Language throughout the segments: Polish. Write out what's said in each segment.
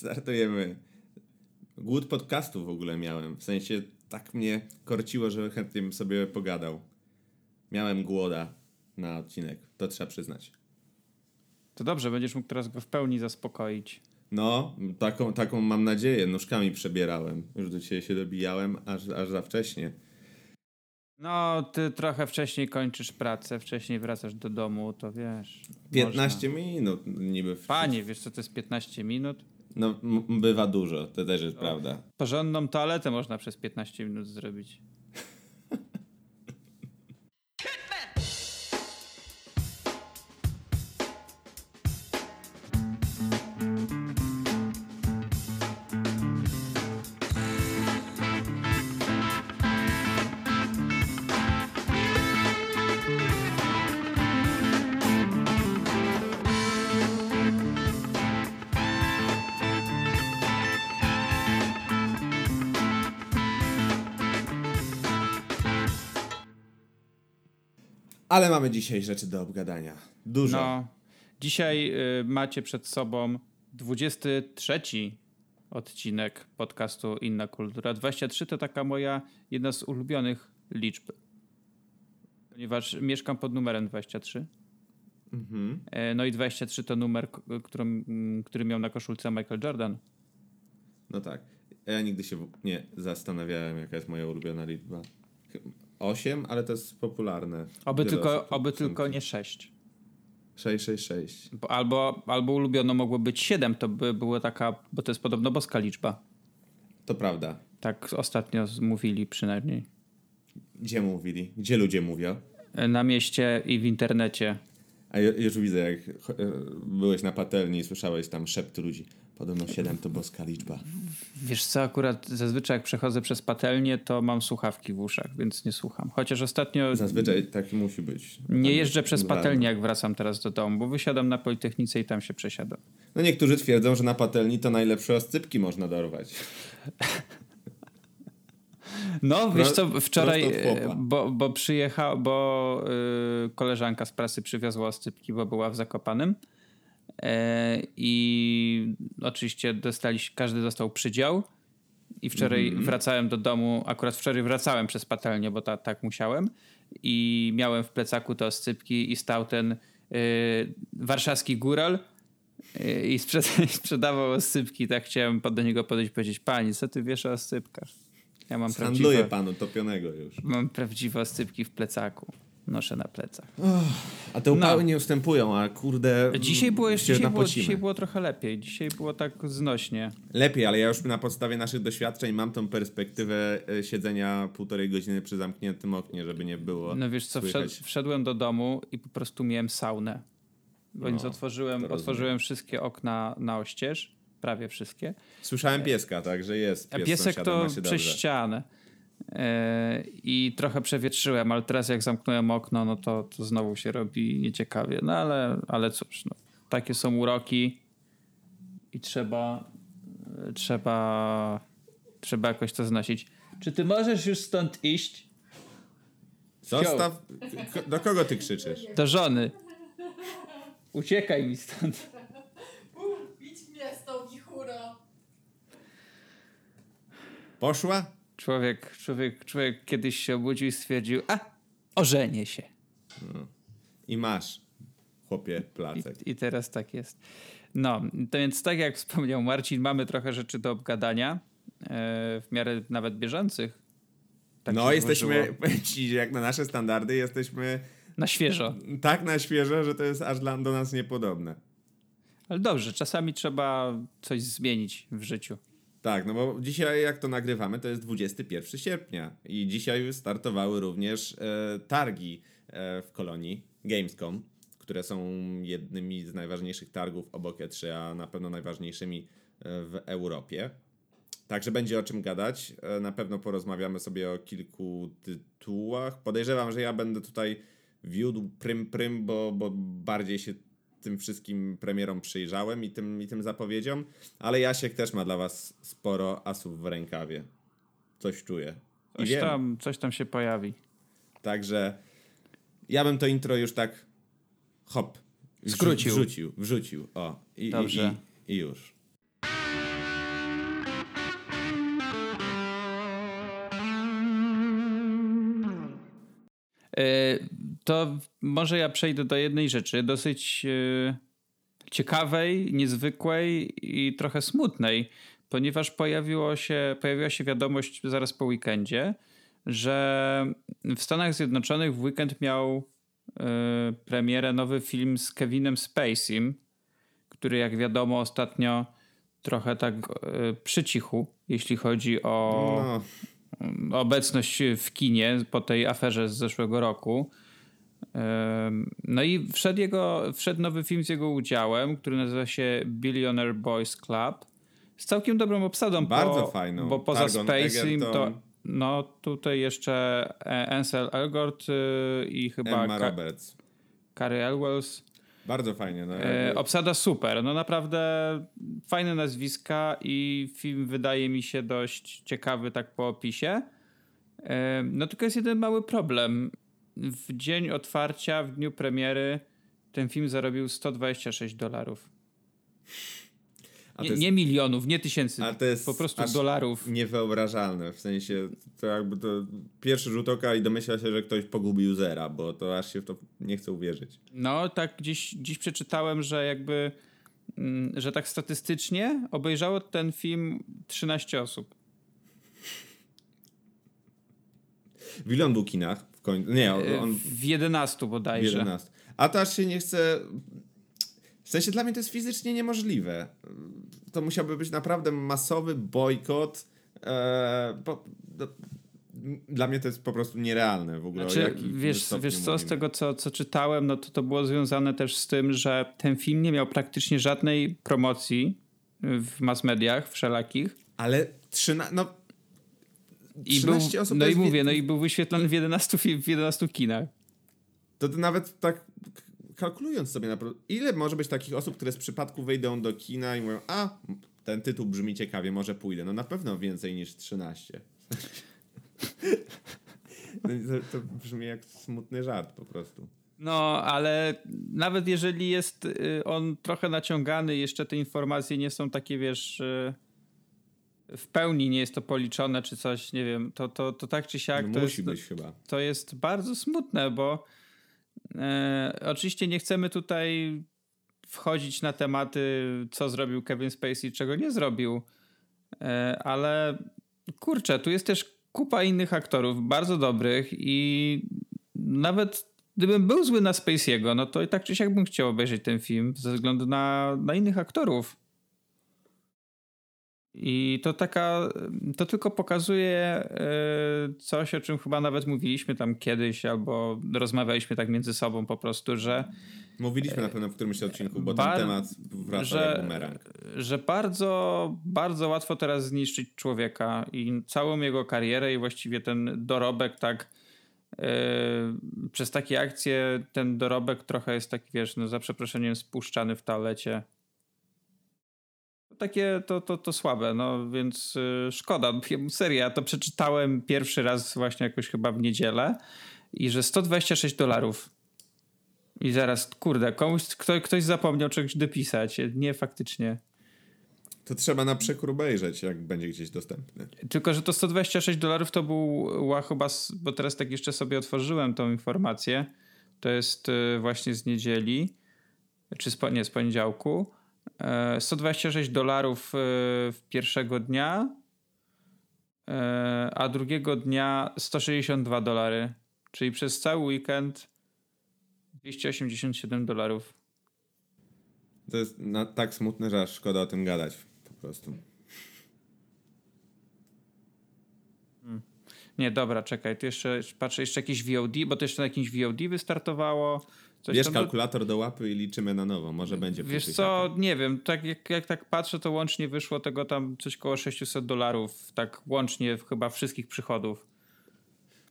Startujemy. Głód podcastu w ogóle miałem. W sensie tak mnie korciło, że chętnie bym sobie pogadał. Miałem głoda na odcinek, to trzeba przyznać. To dobrze, będziesz mógł teraz go w pełni zaspokoić. No, taką, taką mam nadzieję. Nóżkami przebierałem. Już do ciebie się dobijałem, aż, aż za wcześnie. No, ty trochę wcześniej kończysz pracę, wcześniej wracasz do domu, to wiesz. 15 można. minut niby. Panie, wiesz co to jest 15 minut? No, m- bywa dużo, to też jest prawda. Porządną toaletę można przez 15 minut zrobić. Ale mamy dzisiaj rzeczy do obgadania. Dużo. No, dzisiaj y, macie przed sobą 23 odcinek podcastu Inna Kultura. 23 to taka moja jedna z ulubionych liczb. Ponieważ mieszkam pod numerem 23. Mhm. E, No i 23 to numer, k- którym, mm, który miał na koszulce Michael Jordan. No tak. Ja nigdy się nie zastanawiałem, jaka jest moja ulubiona liczba. 8, ale to jest popularne. Oby, Wiele tylko, oby tylko nie 6. 666. Bo albo, albo ulubiono mogło być 7, to by było taka, bo to jest podobno boska liczba. To prawda. Tak ostatnio mówili przynajmniej. Gdzie mówili? Gdzie ludzie mówią? Na mieście i w internecie. A ju- już widzę, jak e, byłeś na patelni i słyszałeś tam szept ludzi. Podobno 7 to boska liczba. Wiesz co, akurat zazwyczaj jak przechodzę przez patelnię, to mam słuchawki w uszach, więc nie słucham. Chociaż ostatnio Zazwyczaj tak musi być. nie jeżdżę przez patelnię, jak wracam teraz do domu, bo wysiadam na Politechnice i tam się przesiadam. No niektórzy twierdzą, że na patelni to najlepsze oscypki można dorwać. No, wiesz co, wczoraj, e, bo, bo przyjechał, bo y, koleżanka z prasy przywiozła oscypki, bo była w Zakopanym e, i oczywiście dostaliśmy, każdy dostał przydział i wczoraj Mhm. wracałem do domu, akurat wczoraj wracałem przez patelnię, bo ta, tak musiałem i miałem w plecaku te oscypki i stał ten y, warszawski góral y, i sprzed- sprzedawał oscypki, tak chciałem do niego podejść i powiedzieć, pani, co ty wiesz o oscypkach? Ja mam prawdziwe, panu topionego już. mam prawdziwe oscypki w plecaku. Noszę na plecach. A te upały No. nie ustępują, a kurde. Dzisiaj było, jeszcze, dzisiaj, było, dzisiaj było trochę lepiej. Dzisiaj było tak znośnie. Lepiej, ale ja już na podstawie naszych doświadczeń mam tą perspektywę e, siedzenia półtorej godziny przy zamkniętym oknie, żeby nie było. No wiesz co, słychać. wszedłem do domu i po prostu miałem saunę. Więc No, otworzyłem, otworzyłem wszystkie okna na oścież. Prawie wszystkie. Słyszyałem pieska, tak, że jest. A Pies piesek sąsiada, to przez ścianę. E, I trochę przewietrzyłem, ale teraz jak zamknąłem okno, no to, to znowu się robi nieciekawie. No ale, ale cóż, no, takie są uroki i trzeba, e, trzeba, trzeba jakoś to znosić. Czy ty możesz już stąd iść? Zostaw. Do kogo ty krzyczysz? Do żony. Uciekaj mi stąd. Idź mnie z tą wichurą. Poszła? Człowiek, człowiek, człowiek kiedyś się obudził i stwierdził, a, ożenię się. I masz, chłopie, placek. I, I teraz tak jest. No, to więc tak jak wspomniał Marcin, mamy trochę rzeczy do obgadania, e, w miarę nawet bieżących. Tak no, jesteśmy, ci, jak na nasze standardy, jesteśmy Na świeżo. tak na świeżo, że to jest aż dla, do nas niepodobne. Ale dobrze, czasami trzeba coś zmienić w życiu. Tak, no bo dzisiaj jak to nagrywamy, to jest 21 sierpnia i dzisiaj startowały również e, targi e, w Kolonii Gamescom, które są jednymi z najważniejszych targów obok E3, a na pewno najważniejszymi e, w Europie. Także będzie o czym gadać. E, Na pewno porozmawiamy sobie o kilku tytułach. Podejrzewam, że ja będę tutaj wiódł prym prym, bo, bo bardziej się tym wszystkim premierom przyjrzałem i tym, i tym zapowiedziom, ale Jasiek też ma dla was sporo asów w rękawie. Coś czuję. I coś, tam, coś tam się pojawi. Także ja bym to intro już tak hop. Skrócił. Wrzucił, wrzucił. O, i, Dobrze. i, i, i już. E, to może ja przejdę do jednej rzeczy, dosyć ciekawej, niezwykłej i trochę smutnej, ponieważ pojawiło się, pojawiła się wiadomość zaraz po weekendzie, że w Stanach Zjednoczonych w weekend miał y, premierę nowy film z Kevinem Spaceym, który jak wiadomo ostatnio trochę tak y, przycichł, jeśli chodzi o no. obecność w kinie po tej aferze z zeszłego roku. No i wszedł, jego, wszedł nowy film z jego udziałem, który nazywa się Billionaire Boys Club. Z całkiem dobrą obsadą. Bardzo bo, fajną. Bo poza Spacing to no tutaj jeszcze e, Ansel Elgort y, i chyba Emma Ka Roberts. Carrie Elwells. Bardzo fajnie. No, e, obsada super. No naprawdę fajne nazwiska i film wydaje mi się dość ciekawy tak po opisie. E, no tylko jest jeden mały problem w dzień otwarcia, w dniu premiery, ten film zarobił 126 dolarów. Nie, jest, nie, milionów, nie tysięcy, to jest po prostu dolarów. Niewyobrażalne, w sensie to jakby to pierwszy rzut oka i domyśla się, że ktoś pogubił zera, bo to aż się w to nie chce uwierzyć. No tak gdzieś, dziś przeczytałem, że jakby, mm, że tak statystycznie obejrzało ten film 13 osób. W ilu on był kinach? W końcu. Nie, e, on... W 11 bodajże. W 11. A to aż się nie chce. W sensie dla mnie to jest fizycznie niemożliwe. To musiałby być naprawdę masowy bojkot. Eee, bo, do, dla mnie to jest po prostu nierealne w ogóle. Znaczy, wiesz, wiesz co, z tego co, co czytałem, no to to było związane też z tym, że ten film nie miał praktycznie żadnej promocji w mass mediach wszelakich. Ale 13, no i był, osób. No i mówię, no i był wyświetlony w 11, w 11 kinach. To, to nawet tak kalkulując sobie, na, ile może być takich osób, które z przypadku wejdą do kina i mówią, a ten tytuł brzmi ciekawie, może pójdę. No na pewno więcej niż 13. to, to brzmi jak smutny żart po prostu. No, ale nawet jeżeli jest y, on trochę naciągany, jeszcze te informacje nie są takie, wiesz y, w pełni nie jest to policzone, czy coś, nie wiem, to, to, to tak czy siak. No to musi jest, być chyba. To jest bardzo smutne, bo e, oczywiście nie chcemy tutaj wchodzić na tematy, co zrobił Kevin Spacey, czego nie zrobił, e, ale kurczę, tu jest też kupa innych aktorów, bardzo dobrych i nawet gdybym był zły na Spacey'ego, no to i tak czy siak bym chciał obejrzeć ten film ze względu na, na innych aktorów. I to taka, to tylko pokazuje e, coś, o czym chyba nawet mówiliśmy tam kiedyś, albo rozmawialiśmy tak między sobą po prostu, że. Mówiliśmy na pewno w którymś odcinku, bo ten temat wraca że, jak bumerang. Że bardzo, bardzo łatwo teraz zniszczyć człowieka i całą jego karierę i właściwie ten dorobek tak. Yy, przez takie akcje ten dorobek trochę jest taki, wiesz, no za przeproszeniem spuszczany w toalecie takie to, to, to słabe, no więc y, szkoda. Serio, ja to przeczytałem pierwszy raz właśnie jakoś chyba w niedzielę i że 126 dolarów. I zaraz, kurde, komuś, kto, ktoś zapomniał czegoś dopisać. Nie, faktycznie. To trzeba na przekór obejrzeć, jak będzie gdzieś dostępny. Tylko, że to 126 dolarów to była chyba, bo teraz tak jeszcze sobie otworzyłem tą informację. To jest y, właśnie z niedzieli, czy z, nie, z poniedziałku. 126 e, dolarów e, pierwszego dnia, e, a drugiego dnia 162 dolary. Czyli przez cały weekend 287 dolarów. To jest na, tak smutne, że aż szkoda o tym gadać po prostu. Hmm. Nie, dobra, czekaj, tu jeszcze patrzę, jeszcze jakiś VOD, bo to jeszcze na jakimś VOD wystartowało. Coś Bierz kalkulator do łapy i liczymy na nowo, może będzie. Wiesz co, nie wiem, tak jak, jak tak patrzę, to łącznie wyszło tego tam coś koło 600 dolarów, tak łącznie chyba wszystkich przychodów.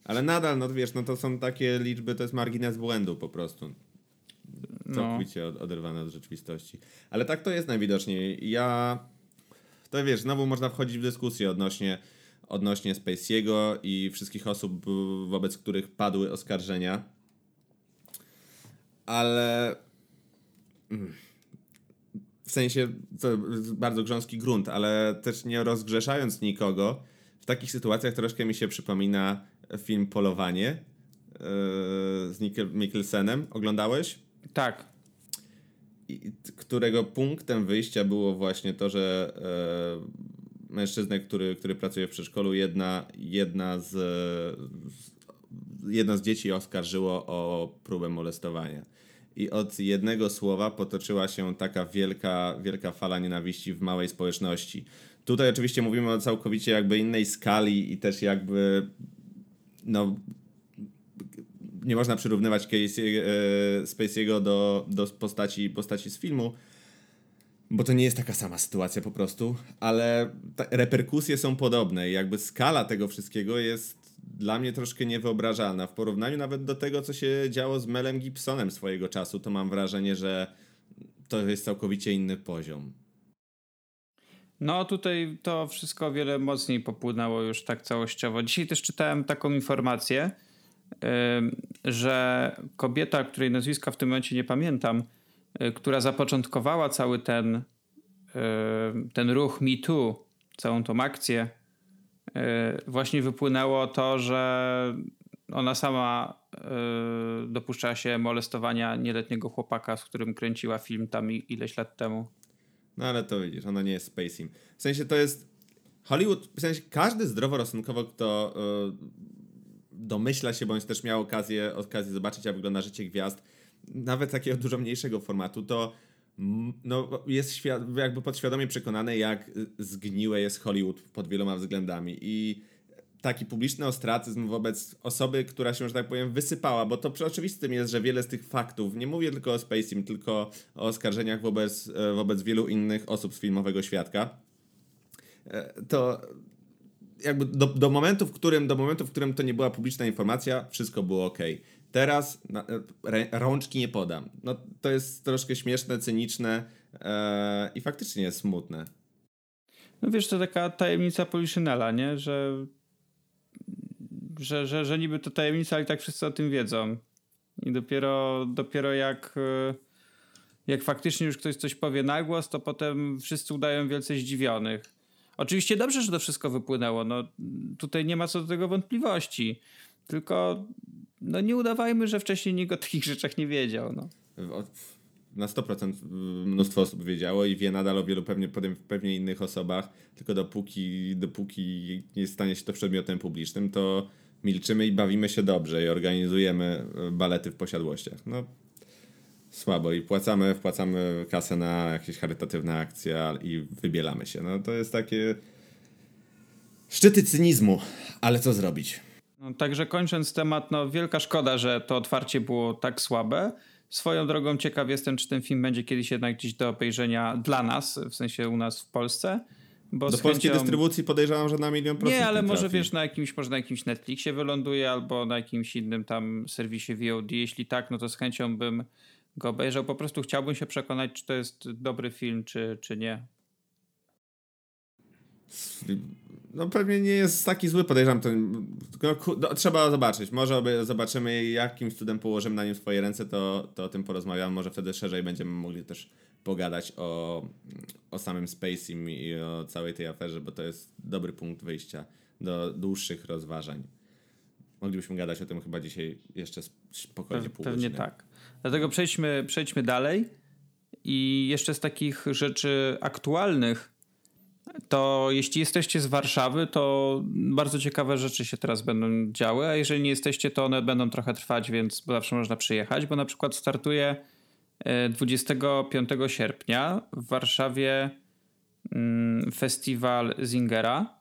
Ale nadal, no wiesz, no to są takie liczby, to jest margines błędu po prostu. Całkowicie no. oderwane od rzeczywistości. Ale tak to jest najwidoczniej. Ja, to wiesz, znowu można wchodzić w dyskusję odnośnie, odnośnie Spacey'ego i wszystkich osób, wobec których padły oskarżenia ale mm, w sensie to bardzo grząski grunt, ale też nie rozgrzeszając nikogo, w takich sytuacjach troszkę mi się przypomina film Polowanie z Mikkel, Mikkelsenem. Oglądałeś? Tak. I, którego punktem wyjścia było właśnie to, że e, mężczyznę, który, który pracuje w przedszkolu, jedna, jedna z, z jedno z dzieci oskarżyło o próbę molestowania. I od jednego słowa potoczyła się taka wielka, wielka fala nienawiści w małej społeczności. Tutaj oczywiście mówimy o całkowicie jakby innej skali i też jakby no nie można przyrównywać Casey, e, Spacey'ego do, do postaci, postaci z filmu, bo to nie jest taka sama sytuacja po prostu, ale reperkusje są podobne i jakby skala tego wszystkiego jest dla mnie troszkę niewyobrażalna. W porównaniu nawet do tego, co się działo z Melem Gibsonem swojego czasu, to mam wrażenie, że to jest całkowicie inny poziom. No tutaj to wszystko wiele mocniej popłynęło już tak całościowo. Dzisiaj też czytałem taką informację, że kobieta, której nazwiska w tym momencie nie pamiętam, y, która zapoczątkowała cały ten, ten ruch Me Too, całą tą akcję, właśnie wypłynęło to, że ona sama y, dopuszcza się molestowania nieletniego chłopaka, z którym kręciła film tam ileś lat temu. No ale to widzisz, ona nie jest spacing. W sensie to jest Hollywood, w sensie każdy zdroworozsądkowo, kto domyśla się, bądź też miał okazję, okazję zobaczyć, jak wygląda życie gwiazd, nawet takiego dużo mniejszego formatu, to no, jest jakby podświadomie przekonany, jak zgniłe jest Hollywood pod wieloma względami. I taki publiczny ostracyzm wobec osoby, która się, że tak powiem, wysypała, bo to oczywistym jest, że wiele z tych faktów, nie mówię tylko o Spacing, tylko o oskarżeniach wobec, e, wobec wielu innych osób z filmowego świadka, e, to jakby do, do, momentu, w którym, do momentu, w którym to nie była publiczna informacja, wszystko było ok. Teraz na, rączki nie podam. No, to jest troszkę śmieszne, cyniczne e, i faktycznie jest smutne. No wiesz, to taka tajemnica Poliszynela, nie? Że, że, że, że niby to tajemnica, ale i tak wszyscy o tym wiedzą. I dopiero, dopiero jak, e, jak faktycznie już ktoś coś powie na głos, to potem wszyscy udają wielce zdziwionych. Oczywiście dobrze, że to wszystko wypłynęło. No, tutaj nie ma co do tego wątpliwości. Tylko no, nie udawajmy, że wcześniej nikt o takich rzeczach nie wiedział. No. Na 100% mnóstwo osób wiedziało i wie nadal o wielu pewnie, pewnie innych osobach, tylko dopóki, dopóki nie stanie się to przedmiotem publicznym, to milczymy i bawimy się dobrze i organizujemy balety w posiadłościach. No, słabo i płacamy, wpłacamy kasę na jakieś charytatywne akcje i wybielamy się. No to jest takie szczyty cynizmu, ale co zrobić? No, także kończąc temat, no wielka szkoda, że to otwarcie było tak słabe. Swoją drogą ciekaw jestem, czy ten film będzie kiedyś jednak gdzieś do obejrzenia dla nas, w sensie u nas w Polsce. Bo do polskiej chęcią... dystrybucji podejrzewam, że na milion procent. Nie, ale może wiesz, na jakimś, może na jakimś Netflixie wyląduje albo na jakimś innym tam serwisie VOD. Jeśli tak, no to z chęcią bym go obejrzał. Po prostu chciałbym się przekonać, czy to jest dobry film, czy, czy nie. No pewnie nie jest taki zły, podejrzewam. To, no, trzeba zobaczyć. Może zobaczymy, jakim cudem położymy na nim swoje ręce, to, to o tym porozmawiamy. Może wtedy szerzej będziemy mogli też pogadać o, o samym Spacing i o całej tej aferze, bo to jest dobry punkt wyjścia do dłuższych rozważań. Moglibyśmy gadać o tym chyba dzisiaj jeszcze spokojnie pół Pewnie tak. Dlatego przejdźmy, przejdźmy dalej. I jeszcze z takich rzeczy aktualnych, to jeśli jesteście z Warszawy, to bardzo ciekawe rzeczy się teraz będą działy, a jeżeli nie jesteście, to one będą trochę trwać, więc zawsze można przyjechać, bo na przykład startuje 25 e, sierpnia w Warszawie mm, festiwal Zingera.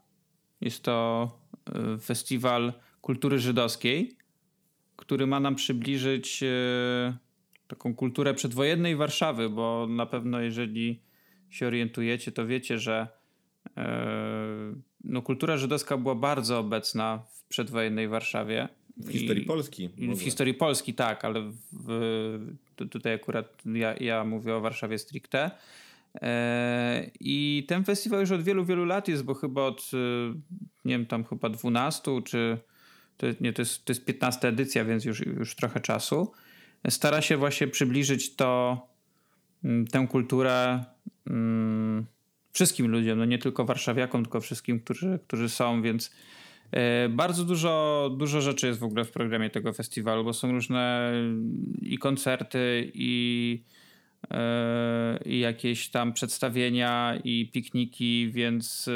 Jest to e, festiwal kultury żydowskiej, który ma nam przybliżyć e, taką kulturę przedwojennej Warszawy, bo na pewno jeżeli się orientujecie, to wiecie, że no, kultura żydowska była bardzo obecna w przedwojennej Warszawie. W historii Polski. W, w historii Polski, tak, ale w, tutaj akurat ja, ja mówię o Warszawie stricte. E, I ten festiwal już od wielu, wielu lat jest, bo chyba od, nie wiem, tam chyba 12 czy to, nie, to, jest, to jest 15 edycja, więc już, już trochę czasu stara się właśnie przybliżyć to, tę kulturę wszystkim ludziom, no nie tylko warszawiakom, tylko wszystkim, którzy, którzy są, więc E, bardzo dużo, dużo rzeczy jest w ogóle w programie tego festiwalu, bo są różne i koncerty, i, e, i jakieś tam przedstawienia, i pikniki, więc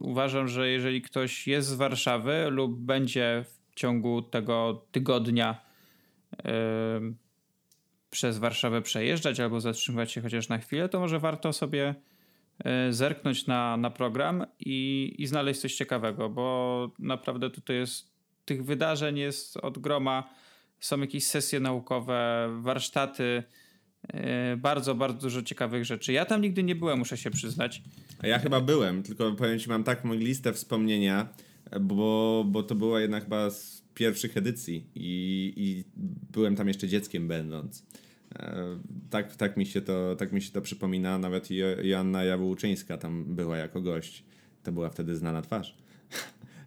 uważam, że jeżeli ktoś jest z Warszawy lub będzie w ciągu tego tygodnia przez Warszawę przejeżdżać albo zatrzymywać się chociaż na chwilę, to może warto sobie e, zerknąć na, na program i, i znaleźć coś ciekawego, bo naprawdę tutaj jest tych wydarzeń jest od groma. Są jakieś sesje naukowe, warsztaty, e, bardzo, bardzo dużo ciekawych rzeczy. Ja tam nigdy nie byłem, muszę się przyznać. A ja chyba byłem, tylko powiem ci, mam taką listę wspomnienia, bo, bo to była jednak chyba z pierwszych edycji i, i byłem tam jeszcze dzieckiem będąc. E, tak, tak, mi się to, tak mi się to przypomina. Nawet Joanna Jabłczyńska tam była jako gość. To była wtedy znana twarz.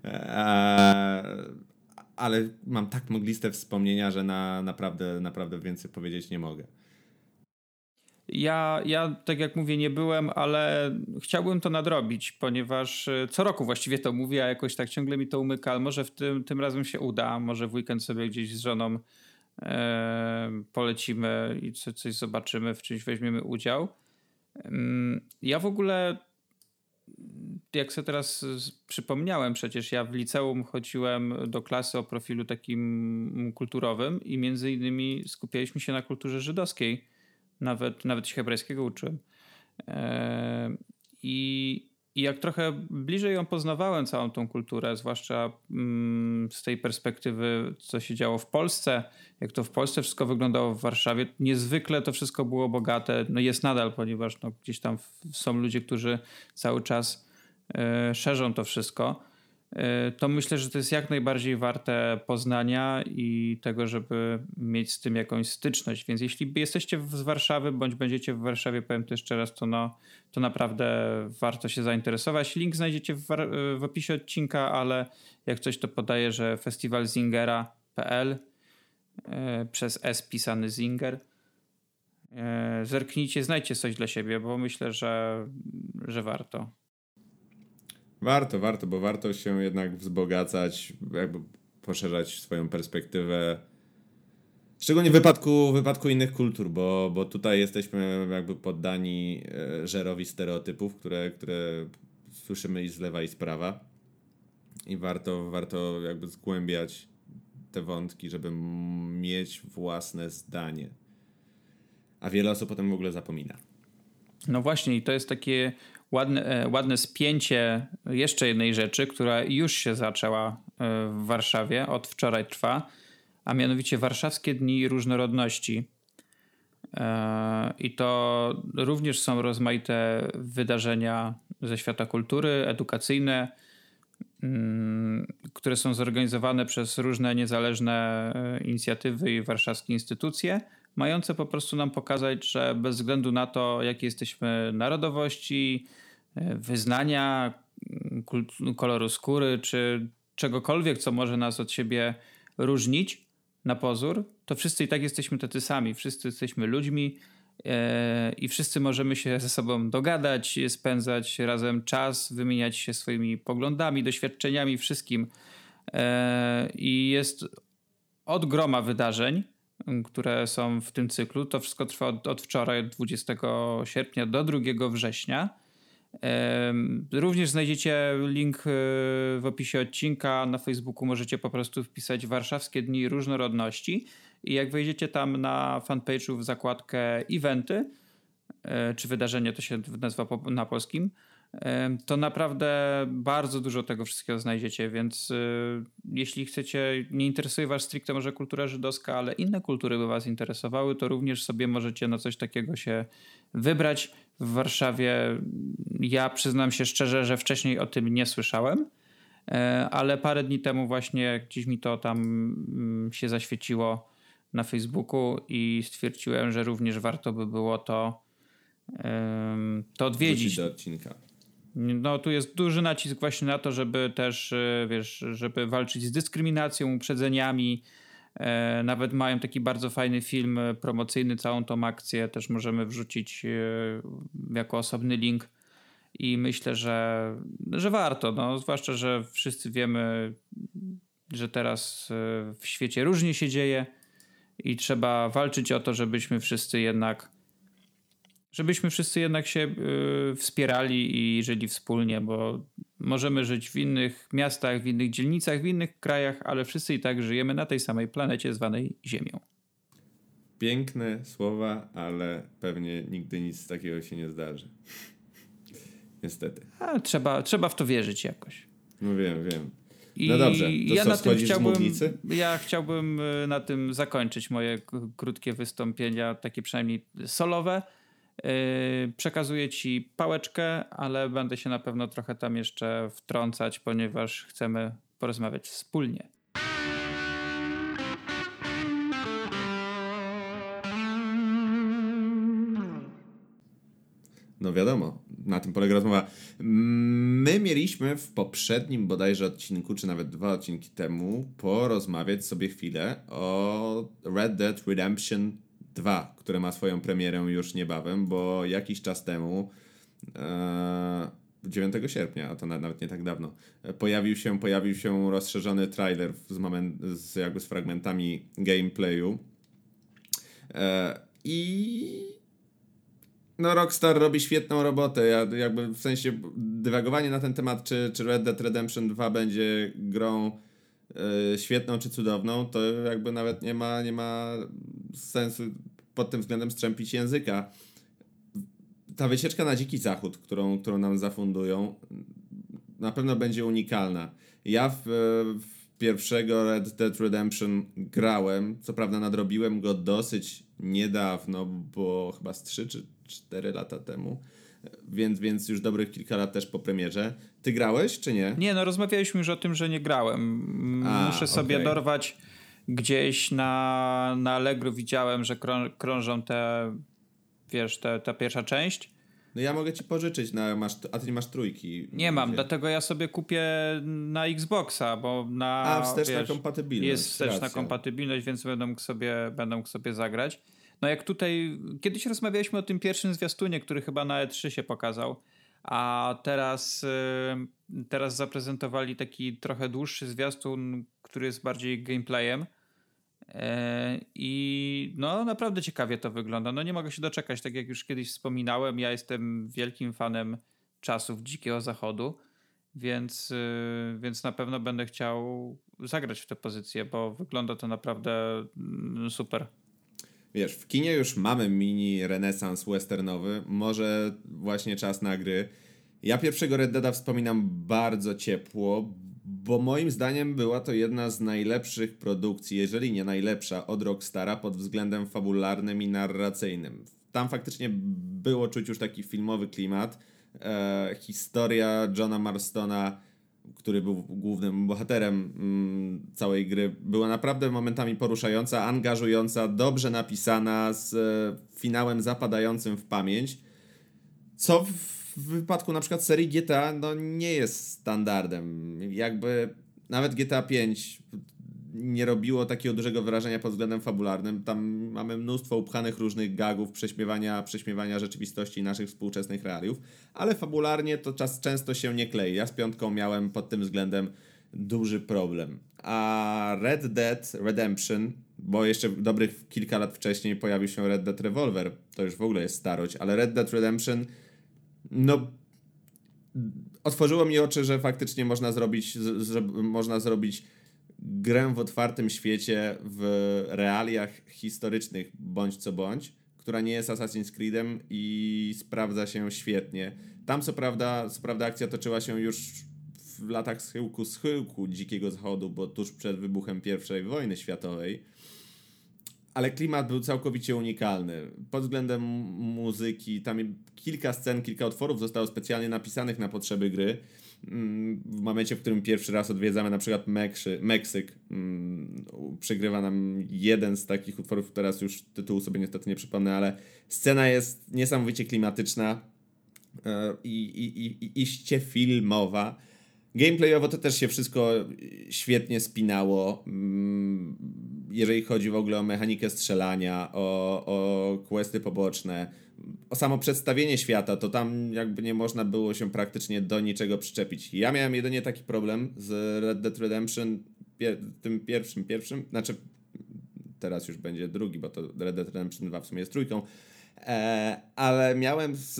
E, ale mam tak mgliste wspomnienia, że na, naprawdę, naprawdę więcej powiedzieć nie mogę. Ja, ja, tak jak mówię, nie byłem, ale chciałbym to nadrobić, ponieważ e, co roku właściwie to mówię, a jakoś tak ciągle mi to umyka, ale może w tym, tym razem się uda. Może w weekend sobie gdzieś z żoną polecimy i co, coś zobaczymy, w czymś weźmiemy udział. Ja w ogóle, jak sobie teraz przypomniałem, przecież ja w liceum chodziłem do klasy o profilu takim kulturowym i między innymi skupialiśmy się na kulturze żydowskiej nawet, nawet się hebrajskiego uczyłem. I, I jak trochę bliżej ją poznawałem, całą tą kulturę, zwłaszcza mm, z tej perspektywy, co się działo w Polsce, jak to w Polsce wszystko wyglądało w Warszawie, niezwykle to wszystko było bogate. No jest nadal, ponieważ no, gdzieś tam są ludzie, którzy cały czas e, szerzą to wszystko. E, to myślę, że to jest jak najbardziej warte poznania i tego, żeby mieć z tym jakąś styczność. Więc jeśli jesteście z Warszawy bądź będziecie w Warszawie, powiem to jeszcze raz, to, no, to naprawdę warto się zainteresować. Link znajdziecie w, w opisie odcinka, ale jak coś to podaję, że festiwalzingera.pl e, przez S pisany Zinger. E, zerknijcie, znajdźcie coś dla siebie, bo myślę, że, że warto. Warto, warto, bo warto się jednak wzbogacać, jakby poszerzać swoją perspektywę. Szczególnie w wypadku, w wypadku innych kultur, bo, bo tutaj jesteśmy jakby poddani e, żerowi stereotypów, które, które słyszymy i z lewa i z prawa. I warto, warto jakby zgłębiać te wątki, żeby mieć własne zdanie. A wiele osób o tym w ogóle zapomina. No właśnie, i to jest takie ładne, e, ładne spięcie jeszcze jednej rzeczy, która już się zaczęła e, w Warszawie, od wczoraj trwa, a mianowicie Warszawskie Dni Różnorodności. E, I to również są rozmaite wydarzenia ze świata kultury, edukacyjne, mm, które są zorganizowane przez różne niezależne inicjatywy i warszawskie instytucje, mające po prostu nam pokazać, że bez względu na to, jakie jesteśmy narodowości, E, wyznania, koloru skóry, czy czegokolwiek, co może nas od siebie różnić na pozór, to wszyscy i tak jesteśmy tacy sami. Wszyscy jesteśmy ludźmi e, i wszyscy możemy się ze sobą dogadać, spędzać razem czas, wymieniać się swoimi poglądami, doświadczeniami, wszystkim. E, I jest od groma wydarzeń, które są w tym cyklu. To wszystko trwa od, od wczoraj, od 20 sierpnia do 2 września. Również znajdziecie link e, w opisie odcinka. Na Facebooku możecie po prostu wpisać Warszawskie Dni Różnorodności i jak wejdziecie tam na fanpage'u w zakładkę eventy, e, czy wydarzenie to się nazywa na polskim, to naprawdę bardzo dużo tego wszystkiego znajdziecie, więc e, jeśli chcecie, nie interesuje was stricte może kultura żydowska, ale inne kultury by was interesowały, to również sobie możecie na coś takiego się wybrać w Warszawie. Ja przyznam się szczerze, że wcześniej o tym nie słyszałem, e, ale parę dni temu właśnie gdzieś mi to tam mm, się zaświeciło na Facebooku i stwierdziłem, że również warto by było to, to odwiedzić. do odcinka. No, tu jest duży nacisk właśnie na to, żeby też, e, wiesz, żeby walczyć z dyskryminacją, uprzedzeniami, E, nawet mają taki bardzo fajny film promocyjny, całą tą akcję też możemy wrzucić e, jako osobny link. I myślę, że, że warto, no, zwłaszcza, że wszyscy wiemy, że teraz e, w świecie różnie się dzieje i trzeba walczyć o to, żebyśmy wszyscy jednak żebyśmy wszyscy jednak się y, wspierali i żyli wspólnie, bo możemy żyć w innych miastach, w innych dzielnicach, w innych krajach, ale wszyscy i tak żyjemy na tej samej planecie zwanej Ziemią. Piękne słowa, ale pewnie nigdy nic takiego się nie zdarzy. Niestety. A, trzeba, trzeba w to wierzyć jakoś. No wiem, wiem. I no dobrze, to ja co, na tym chciałbym, Ja chciałbym y, na tym zakończyć moje krótkie wystąpienia, takie przynajmniej solowe. Yy, przekazuję ci pałeczkę, ale będę się na pewno trochę tam jeszcze wtrącać, ponieważ chcemy porozmawiać wspólnie. No wiadomo, na tym polega rozmowa. My mieliśmy w poprzednim bodajże odcinku, czy nawet dwa odcinki temu, porozmawiać sobie chwilę o Red Dead Redemption 2, które ma swoją premierę już niebawem, bo jakiś czas temu, e, 9 sierpnia, a to nawet nie tak dawno, pojawił się, pojawił się rozszerzony trailer z, moment, z, jakby z fragmentami gameplayu. E, I no Rockstar robi świetną robotę. Ja jakby w sensie dywagowanie na ten temat, czy, czy Red Dead Redemption 2 będzie grą y, świetną czy cudowną, to jakby nawet nie ma, nie ma sensu pod tym względem strzępić języka. Ta wycieczka na dziki zachód, którą, którą nam zafundują, na pewno będzie unikalna. Ja w, w pierwszego Red Dead Redemption grałem, co prawda nadrobiłem go dosyć niedawno, bo chyba z 3 czy 4 lata temu. Więc, więc już dobrych kilka lat też po premierze. Ty grałeś, czy nie? Nie, no rozmawialiśmy już o tym, że nie grałem. A, Muszę sobie okay. dorwać gdzieś na, na Allegro widziałem, że krążą te, wiesz, te, ta pierwsza część. No ja mogę ci pożyczyć, na, masz, a ty nie masz trójki. Nie mam, dlatego ja sobie kupię na Xboxa, bo na... A, wsteczna wiesz, kompatybilność. Jest wsteczna racja. kompatybilność, więc będę mógł, sobie, będę mógł sobie zagrać. No jak tutaj, kiedyś rozmawialiśmy o tym pierwszym zwiastunie, który chyba na E3 się pokazał, a teraz, y, teraz zaprezentowali taki trochę dłuższy zwiastun, który jest bardziej gameplayem. E, I no naprawdę ciekawie to wygląda. No nie mogę się doczekać, tak jak już kiedyś wspominałem, ja jestem wielkim fanem czasów Dzikiego Zachodu, więc, y, więc na pewno będę chciał zagrać w tę pozycję, bo wygląda to naprawdę mm, super wiesz, w kinie już mamy mini renesans westernowy, może właśnie czas na gry. Ja pierwszego Red Deada wspominam bardzo ciepło, bo moim zdaniem była to jedna z najlepszych produkcji, jeżeli nie najlepsza, od Rockstara pod względem fabularnym i narracyjnym. Tam faktycznie było czuć już taki filmowy klimat. E, historia Johna Marstona który był głównym bohaterem mm, całej gry, była naprawdę momentami poruszająca, angażująca, dobrze napisana, z e, finałem zapadającym w pamięć, co w, wypadku na przykład serii GTA no, nie jest standardem. Jakby nawet GTA 5 nie robiło takiego dużego wrażenia pod względem fabularnym. Tam mamy mnóstwo upchanych różnych gagów, prześmiewania, prześmiewania rzeczywistości naszych współczesnych realiów, ale fabularnie to czas często się nie klei. Ja z piątką miałem pod tym względem duży problem. A Red Dead Redemption, bo jeszcze dobrych kilka lat wcześniej pojawił się Red Dead Revolver, to już w ogóle jest starość, ale Red Dead Redemption, no otworzyło mi oczy, że faktycznie można zrobić, z, z, można zrobić grę w otwartym świecie, w realiach historycznych bądź co bądź, która nie jest Assassin's Creedem i sprawdza się świetnie. Tam co prawda, co prawda akcja toczyła się już w latach schyłku schyłku Dzikiego Zachodu, bo tuż przed wybuchem I wojny światowej, ale klimat był całkowicie unikalny. Pod względem muzyki, tam kilka scen, kilka utworów zostało specjalnie napisanych na potrzeby gry w momencie, w którym pierwszy raz odwiedzamy na przykład Mekszy, Meksyk, mm, przegrywa nam jeden z takich utworów, teraz już tytułu sobie niestety nie przypomnę, ale scena jest niesamowicie klimatyczna e, i, i, i, iście filmowa. Gameplayowo to też się wszystko świetnie spinało. Jeżeli chodzi w ogóle o mechanikę strzelania, o, o questy poboczne, o samo przedstawienie świata, to tam jakby nie można było się praktycznie do niczego przyczepić. Ja miałem jedynie taki problem z Red Dead Redemption pier tym pierwszym, pierwszym, znaczy teraz już będzie drugi, bo to Red Dead Redemption 2 w sumie jest trójką, ale miałem z,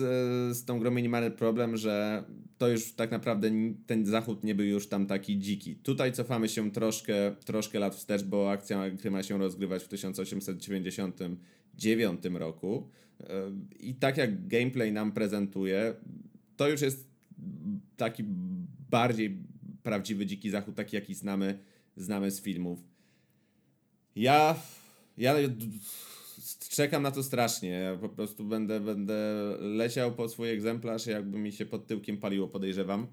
z tą grą minimalny problem, że to już tak naprawdę ten zachód nie był już tam taki dziki. Tutaj cofamy się troszkę, troszkę lat wstecz, bo akcja gry ma się rozgrywać w 1899 roku e, i tak jak gameplay nam prezentuje, to już jest taki bardziej prawdziwy dziki zachód, taki jaki znamy, znamy z filmów. Ja, ja czekam na to strasznie. Ja po prostu będę, będę leciał po swój egzemplarz, jakby mi się pod tyłkiem paliło, podejrzewam.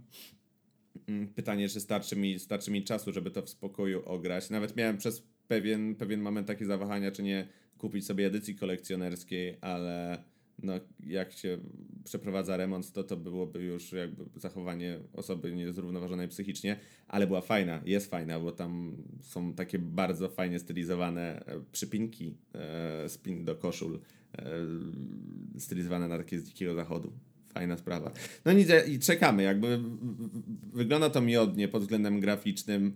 Mm, pytanie, czy starczy mi, starczy mi czasu, żeby to w spokoju ograć. Nawet miałem przez pewien, pewien moment takie zawahania, czy nie kupić sobie edycji kolekcjonerskiej, ale no, jak się przeprowadza remont, to to byłoby już jakby zachowanie osoby niezrównoważonej psychicznie, ale była fajna, jest fajna, bo tam są takie bardzo fajnie stylizowane e, przypinki, e, spin do koszul, e, stylizowane na takie z dzikiego zachodu. Fajna sprawa. No nic, i czekamy, jakby wygląda to miodnie pod względem graficznym.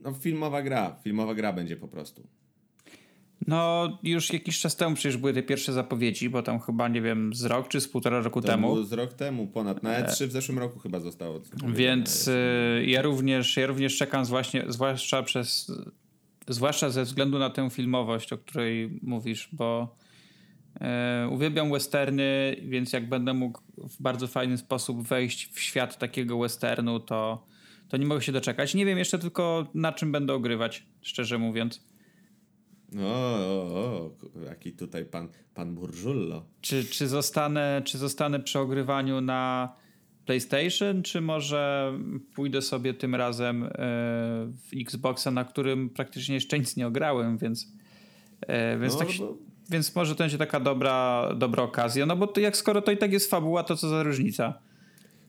No, filmowa gra, filmowa gra będzie po prostu. No, już jakiś czas temu przecież były te pierwsze zapowiedzi, bo tam chyba, nie wiem, z rok czy z półtora roku to temu. z rok temu ponad, na E3 w zeszłym roku chyba zostało. Więc y, ja, również, ja również czekam właśnie, zwłaszcza przez, zwłaszcza ze względu na tę filmowość, o której mówisz, bo y, uwielbiam westerny, więc jak będę mógł w bardzo fajny sposób wejść w świat takiego westernu, to, to nie mogę się doczekać. Nie wiem jeszcze tylko na czym będę ogrywać, szczerze mówiąc. O, o, o, jaki tutaj pan, pan Burżullo. Czy, czy, zostanę, czy zostanę przy ogrywaniu na PlayStation, czy może pójdę sobie tym razem e, w Xboxa, na którym praktycznie jeszcze nic nie ograłem, więc, e, więc, no, tak, bo... więc może to będzie taka dobra, dobra okazja. No bo to jak skoro to i tak jest fabuła, to co za różnica?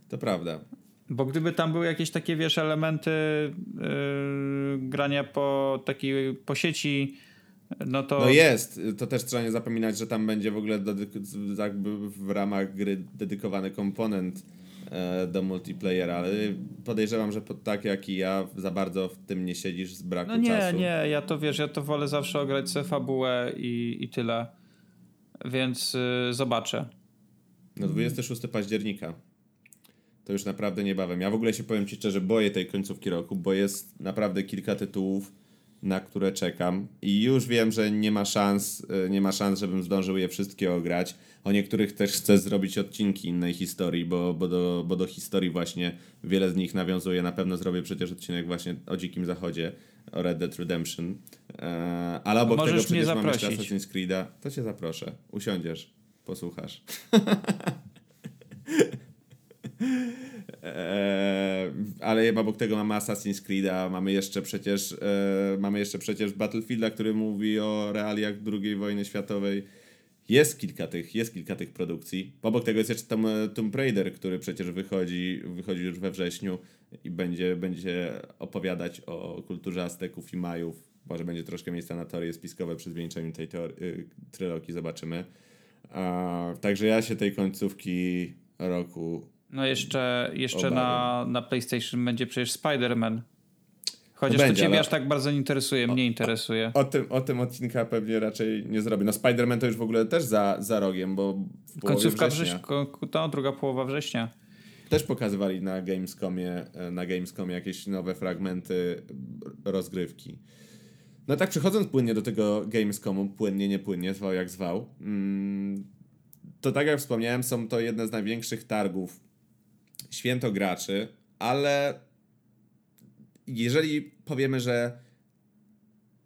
To prawda. Bo gdyby tam były jakieś takie, wiesz, elementy yy, grania po takiej po sieci, no to... No jest, to też trzeba nie zapominać, że tam będzie w ogóle jakby w ramach gry dedykowany komponent e, do multiplayera, ale podejrzewam, że tak jak i ja za bardzo w tym nie siedzisz z braku no nie, czasu. Nie, nie, ja to wiesz, ja to wolę zawsze ograć sobie fabułę i, i tyle. Więc y, zobaczę. No 26 października. To już naprawdę niebawem. Ja w ogóle się powiem Ci szczerze, boję tej końcówki roku, bo jest naprawdę kilka tytułów, na które czekam i już wiem, że nie ma szans, e, nie ma szans, żebym zdążył je wszystkie ograć. O niektórych też chcę zrobić odcinki innej historii, bo, bo, do, bo do historii właśnie wiele z nich nawiązuje. Na pewno zrobię przecież odcinek właśnie o Dzikim Zachodzie, o Red Dead Redemption. Eee, ale obok tego przecież mamy jeszcze Assassin's Creed'a. To cię zaproszę. Usiądziesz, posłuchasz. Eee, ale obok tego mamy Assassin's Creed'a, mamy jeszcze przecież e, mamy jeszcze przecież Battlefielda, który mówi o realiach II wojny światowej. Jest kilka tych, jest kilka tych produkcji. Obok tego jest jeszcze tam e, Tomb Raider, który przecież wychodzi, wychodzi już we wrześniu i będzie, będzie opowiadać o kulturze Azteków i Majów. Może będzie troszkę miejsca na teorie spiskowe przy zwieńczeniu tej teorii, y, trylogii, zobaczymy. A, także ja się tej końcówki roku no jeszcze, jeszcze na, na PlayStation będzie przecież Spider-Man. Chociaż to, będzie, to ciebie ale... aż tak bardzo nie interesuje, mnie interesuje. O, o, tym, o tym odcinka pewnie raczej nie zrobię. No Spider-Man to już w ogóle też za, za rogiem, bo w Końcówka września. to druga połowa września. Też pokazywali na Gamescomie, na Gamescomie jakieś nowe fragmenty rozgrywki. No tak przechodząc płynnie do tego Gamescomu, płynnie, nie płynnie, zwał jak zwał, mm, to tak jak wspomniałem, są to jedne z największych targów święto graczy, ale jeżeli powiemy, że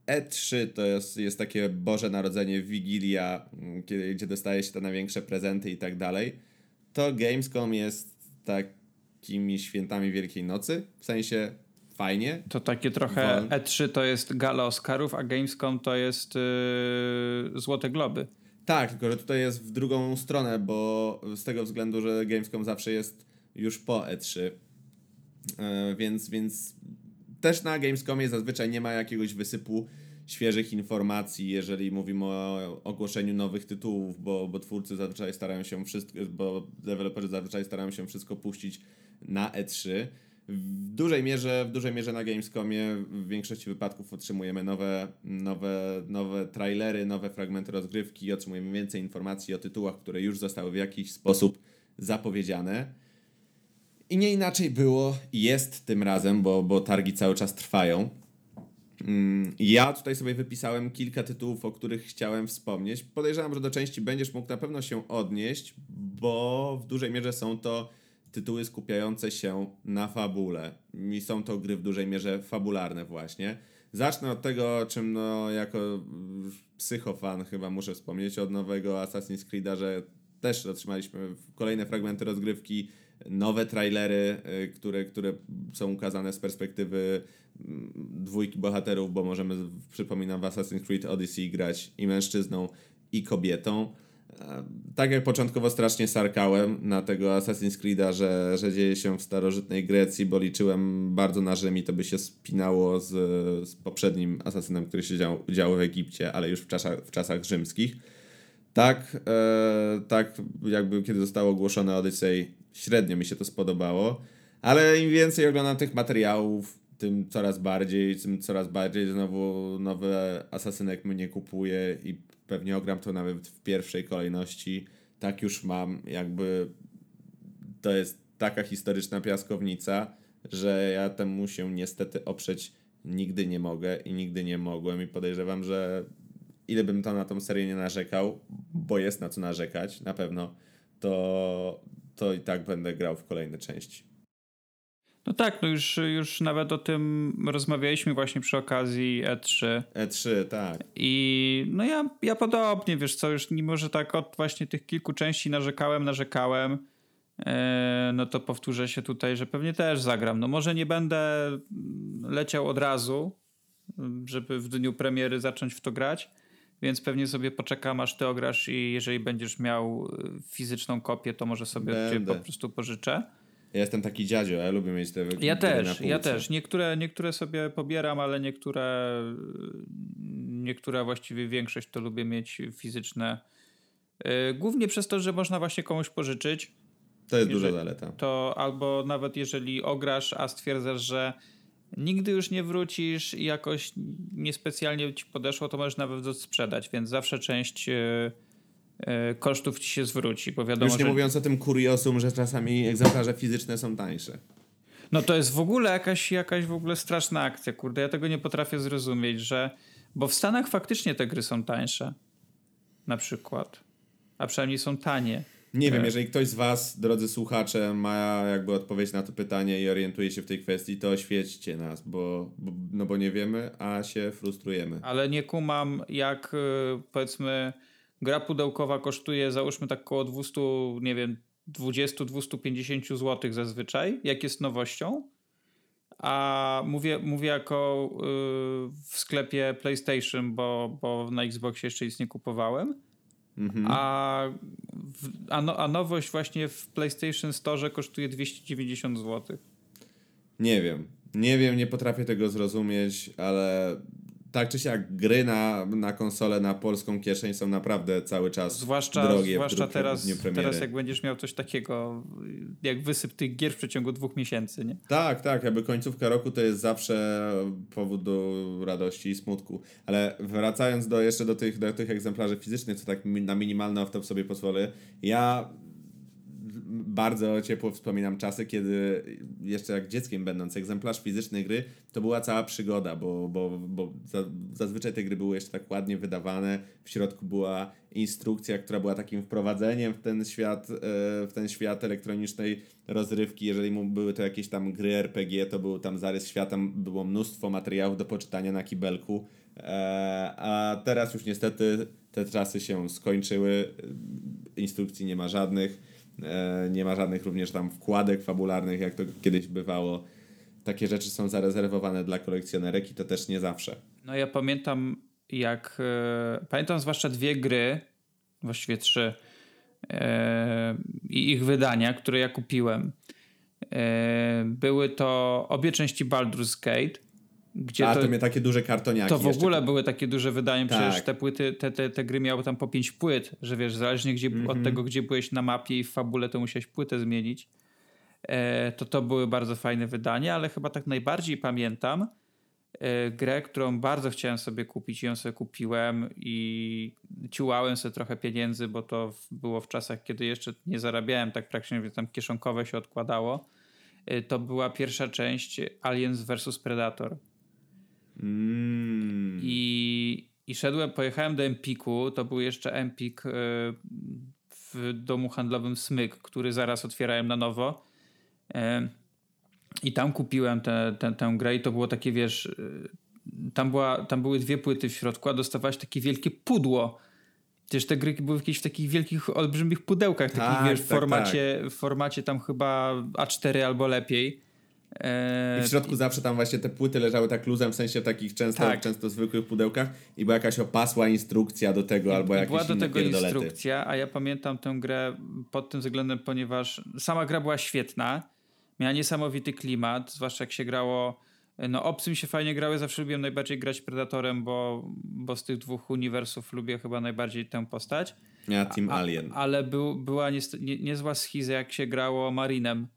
E3 to jest, jest takie Boże Narodzenie, Wigilia, mm, kiedy, gdzie dostaje się te największe prezenty i tak dalej, to Gamescom jest takimi świętami Wielkiej Nocy, w sensie fajnie. To takie trochę Wol... E3 to jest gala Oscarów, a Gamescom to jest yy, Złote Globy. Tak, tylko że tutaj jest w drugą stronę, bo z tego względu, że Gamescom zawsze jest już po E3. E, więc, więc też na Gamescomie zazwyczaj nie ma jakiegoś wysypu świeżych informacji, jeżeli mówimy o ogłoszeniu nowych tytułów, bo, bo twórcy zazwyczaj starają się wszystko, bo deweloperzy zazwyczaj starają się wszystko puścić na E3. w dużej mierze, w dużej mierze na Gamescomie w większości wypadków otrzymujemy nowe, nowe, nowe trailery, nowe fragmenty rozgrywki, otrzymujemy więcej informacji o tytułach, które już zostały w jakiś sposób zapowiedziane. I nie inaczej było i jest tym razem, bo, bo targi cały czas trwają. Mm, Ja tutaj sobie wypisałem kilka tytułów, o których chciałem wspomnieć. Podejrzewam, że do części będziesz mógł na pewno się odnieść, bo w dużej mierze są to tytuły skupiające się na fabule. I są to gry w dużej mierze fabularne właśnie. Zacznę od tego, czym no, jako psychofan chyba muszę wspomnieć, od nowego Assassin's Creed'a, że też otrzymaliśmy kolejne fragmenty rozgrywki, nowe trailery, y, które, które są ukazane z perspektywy mm, dwójki bohaterów, bo możemy, przypominam, w Assassin's Creed Odyssey grać i mężczyzną, i kobietą. E, Tak jak początkowo strasznie sarkałem na tego Assassin's Creed'a, że, że dzieje się w starożytnej Grecji, bo liczyłem bardzo na Rzym i to by się spinało z, z poprzednim Asasynem, który się dział, dział w Egipcie, ale już w czasach, w czasach rzymskich. Tak, e, tak jakby kiedy zostało ogłoszone Odyssey, średnio mi się to spodobało, ale im więcej oglądam tych materiałów, tym coraz bardziej, tym coraz bardziej znowu nowy Asasynek mnie kupuje i pewnie ogram to nawet w pierwszej kolejności. Tak już mam, jakby to jest taka historyczna piaskownica, że ja temu się niestety oprzeć nigdy nie mogę i nigdy nie mogłem i podejrzewam, że ile bym to na tą serię nie narzekał, bo jest na co narzekać, na pewno, to, to i tak będę grał w kolejne części. No tak, no już, już nawet o tym rozmawialiśmy właśnie przy okazji E E3. E3, tak. I no ja, ja podobnie, wiesz co, już mimo, że tak od właśnie tych kilku części narzekałem, narzekałem, e, no to powtórzę się tutaj, że pewnie też zagram. No może nie będę leciał od razu, żeby w dniu premiery zacząć w to grać, więc pewnie sobie poczekam, aż ty ograsz i jeżeli będziesz miał y, fizyczną kopię, to może sobie Będę. po prostu pożyczę. Ja jestem taki dziadzio, ja lubię mieć te Ja też, ja też. Niektóre, niektóre sobie pobieram, ale niektóre, niektóre właściwie większość to lubię mieć fizyczne. Yy, Głównie przez to, że można właśnie komuś pożyczyć, To jest duża zaleta. to albo nawet jeżeli ograsz, a stwierdzasz, że nigdy już nie wrócisz i jakoś niespecjalnie ci podeszło, to możesz nawet sprzedać, więc zawsze część yy, yy, kosztów ci się zwróci, bo wiadomo, Już nie że... mówiąc o tym kuriosum, że czasami egzemplarze fizyczne są tańsze. No to jest w ogóle jakaś, jakaś w ogóle straszna akcja, kurde. Ja tego nie potrafię zrozumieć, że... Bo w Stanach faktycznie te gry są tańsze. Na przykład. A przynajmniej są tanie. Nie wiem, Tak. jeżeli ktoś z Was, drodzy słuchacze, ma jakby odpowiedź na to pytanie i orientuje się w tej kwestii, to oświećcie nas, bo, bo, no bo nie wiemy, a się frustrujemy. Ale nie kumam, jak y, powiedzmy gra pudełkowa kosztuje załóżmy tak około 200, nie wiem, 20-250 zł zazwyczaj, jak jest nowością. A mówię, mówię jako y, w sklepie PlayStation, bo, bo na Xboxie jeszcze nic nie kupowałem. Mhm. A, a, no, a nowość właśnie w PlayStation Store kosztuje 290 zł. Nie wiem. Nie wiem, nie potrafię tego zrozumieć, ale tak czy siak gry na, na konsolę, na polską kieszeń są naprawdę cały czas Zwłaszcza, drogie zwłaszcza teraz, teraz, jak będziesz miał coś takiego, jak wysyp tych gier w przeciągu dwóch miesięcy, nie? Tak, tak, jakby końcówka roku to jest zawsze powód do radości i smutku. Ale wracając do, jeszcze do tych, do tych egzemplarzy fizycznych, co tak na minimalny off-top sobie pozwolę, ja bardzo ciepło wspominam czasy, kiedy jeszcze jak dzieckiem będąc egzemplarz fizycznej gry, to była cała przygoda, bo, bo, bo za, zazwyczaj te gry były jeszcze tak ładnie wydawane, w środku była instrukcja, która była takim wprowadzeniem w ten świat, e, w ten świat elektronicznej rozrywki, jeżeli mu były to jakieś tam gry RPG, to był tam zarys świata, było mnóstwo materiałów do poczytania na kibelku, e, a teraz już niestety te czasy się skończyły, instrukcji nie ma żadnych, nie ma żadnych również tam wkładek fabularnych, jak to kiedyś bywało. Takie rzeczy są zarezerwowane dla kolekcjonerek i to też nie zawsze. No ja pamiętam jak, e, pamiętam zwłaszcza dwie gry, właściwie trzy, e, i ich wydania, które ja kupiłem. E, były to obie części Baldur's Gate, gdzie A to, to mnie takie duże kartoniaki To w ogóle były takie duże przecież Tak. te płyty, te, te, te gry miały tam po pięć płyt, że wiesz, zależnie gdzie, Mhm. od tego, gdzie byłeś na mapie i w fabule, to musiałeś płytę zmienić. e, to to były bardzo fajne wydania, ale chyba tak najbardziej pamiętam e, grę, którą bardzo chciałem sobie kupić i ją sobie kupiłem i ciułałem sobie trochę pieniędzy, bo to było w czasach, kiedy jeszcze nie zarabiałem tak praktycznie, więc tam kieszonkowe się odkładało. E, to była pierwsza część Aliens vs Predator. Mm. I, I szedłem, pojechałem do Empiku, to był jeszcze Empik y, w domu handlowym Smyk, który zaraz otwierałem na nowo. Y, I tam kupiłem tę te, te, tę grę i to było takie, wiesz, y, tam, była, tam były dwie płyty w środku, a dostawałeś takie wielkie pudło. Też te gry były jakieś w takich wielkich, olbrzymich pudełkach, tak, takich wiesz, w tak, formacie, tak. w formacie tam chyba A4 albo lepiej. I w środku zawsze tam właśnie te płyty leżały tak luzem, w sensie takich często, tak. często zwykłych pudełkach i była jakaś opasła instrukcja do tego I, albo jakieś Była do tego pierdolety. instrukcja, a ja pamiętam tę grę pod tym względem, ponieważ sama gra była świetna, miała niesamowity klimat, zwłaszcza jak się grało no obcym się fajnie grały, zawsze lubiłem najbardziej grać Predatorem, bo, bo z tych dwóch uniwersów lubię chyba najbardziej tę postać. Ja Team Alien. A, ale był, była nie, nie, niezła schiza, jak się grało Marinem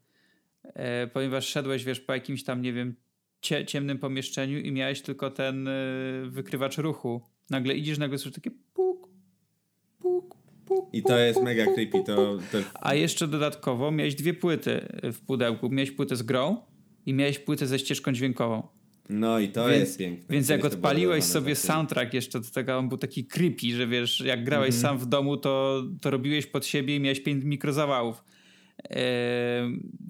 ponieważ szedłeś, wiesz, po jakimś tam, nie wiem, cie, ciemnym pomieszczeniu i miałeś tylko ten e, wykrywacz ruchu. Nagle idziesz, nagle słyszysz takie puk, puk, puk. I to jest mega creepy. To, to... A jeszcze dodatkowo miałeś dwie płyty w pudełku. Miałeś płytę z grą i miałeś płytę ze ścieżką dźwiękową. No i to więc, jest piękne. Więc jak odpaliłeś sobie soundtrack jeszcze do tego, on był taki creepy, że wiesz, jak grałeś mm -hmm. sam w domu, to, to robiłeś pod siebie i miałeś pięć mikrozawałów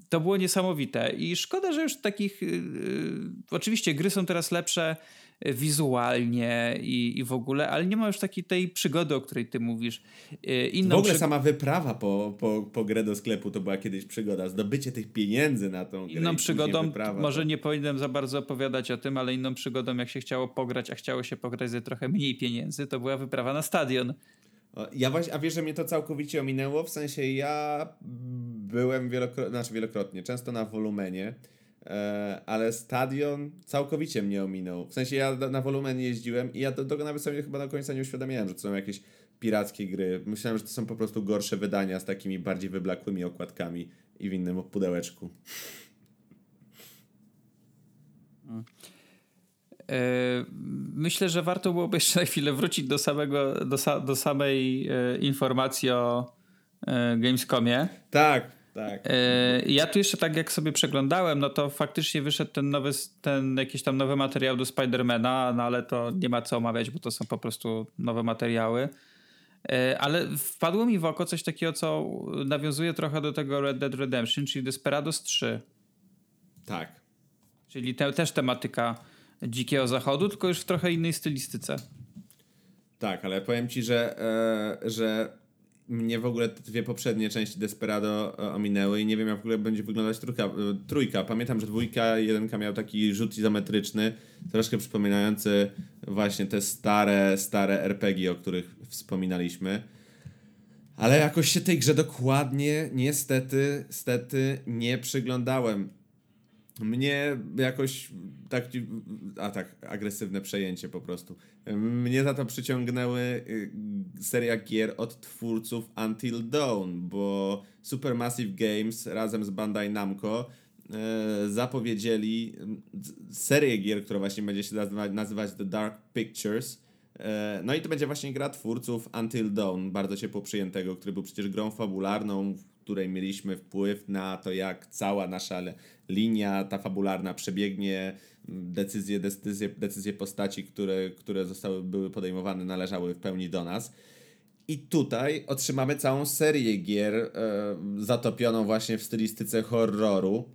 to było niesamowite i szkoda, że już takich. Y, y, oczywiście gry są teraz lepsze wizualnie i, i w ogóle, ale nie ma już takiej tej przygody, o której ty mówisz. Y, inną w ogóle sama wyprawa po, po, po grę do sklepu to była kiedyś przygoda. Zdobycie tych pieniędzy na tą grę. Inną przygodą, wyprawa, może to... nie powinienem za bardzo opowiadać o tym, ale inną przygodą, jak się chciało pograć, a chciało się pograć ze trochę mniej pieniędzy, to była wyprawa na stadion. Ja właśnie, a wiesz, że mnie to całkowicie ominęło, w sensie ja byłem wielokrotnie, znaczy wielokrotnie, często na wolumenie, e, ale stadion całkowicie mnie ominął. W sensie ja na wolumen jeździłem i ja do tego nawet sobie chyba do końca nie uświadamiałem, że to są jakieś pirackie gry. Myślałem, że to są po prostu gorsze wydania z takimi bardziej wyblakłymi okładkami i w innym pudełeczku. Hmm. E, myślę, że warto byłoby jeszcze na chwilę wrócić do, samego, do, do samej e, informacji o Gamescomie. Tak, tak. Ja tu jeszcze tak jak sobie przeglądałem, no to faktycznie wyszedł ten nowy, ten jakiś tam nowy materiał do Spidermana, no ale to nie ma co omawiać, bo to są po prostu nowe materiały. Ale wpadło mi w oko coś takiego, co nawiązuje trochę do tego Red Dead Redemption, czyli Desperados 3. Tak. Czyli te, też tematyka Dzikiego Zachodu, tylko już w trochę innej stylistyce. Tak, ale powiem ci, że, e, że mnie w ogóle te dwie poprzednie części Desperado e, ominęły i nie wiem jak w ogóle będzie wyglądać trójka. E, trójka. Pamiętam, że dwójka, jedynka miał taki rzut izometryczny, troszkę przypominający właśnie te stare, stare RPG, o których wspominaliśmy. Ale jakoś się tej grze dokładnie, niestety, stety nie przyglądałem mnie jakoś tak, a tak, agresywne przejęcie po prostu. Mnie za to przyciągnęły y, seria gier od twórców Until Dawn, bo Supermassive Games razem z Bandai Namco e, zapowiedzieli serię gier, która właśnie będzie się nazywać, The Dark Pictures. No i to będzie właśnie gra twórców Until Dawn, bardzo ciepło przyjętego, który był przecież grą fabularną, której mieliśmy wpływ na to, jak cała nasza linia, ta fabularna przebiegnie, decyzje, decyzje, decyzje postaci, które, które zostały, były podejmowane, należały w pełni do nas. I tutaj otrzymamy całą serię gier e, zatopioną właśnie w stylistyce horroru,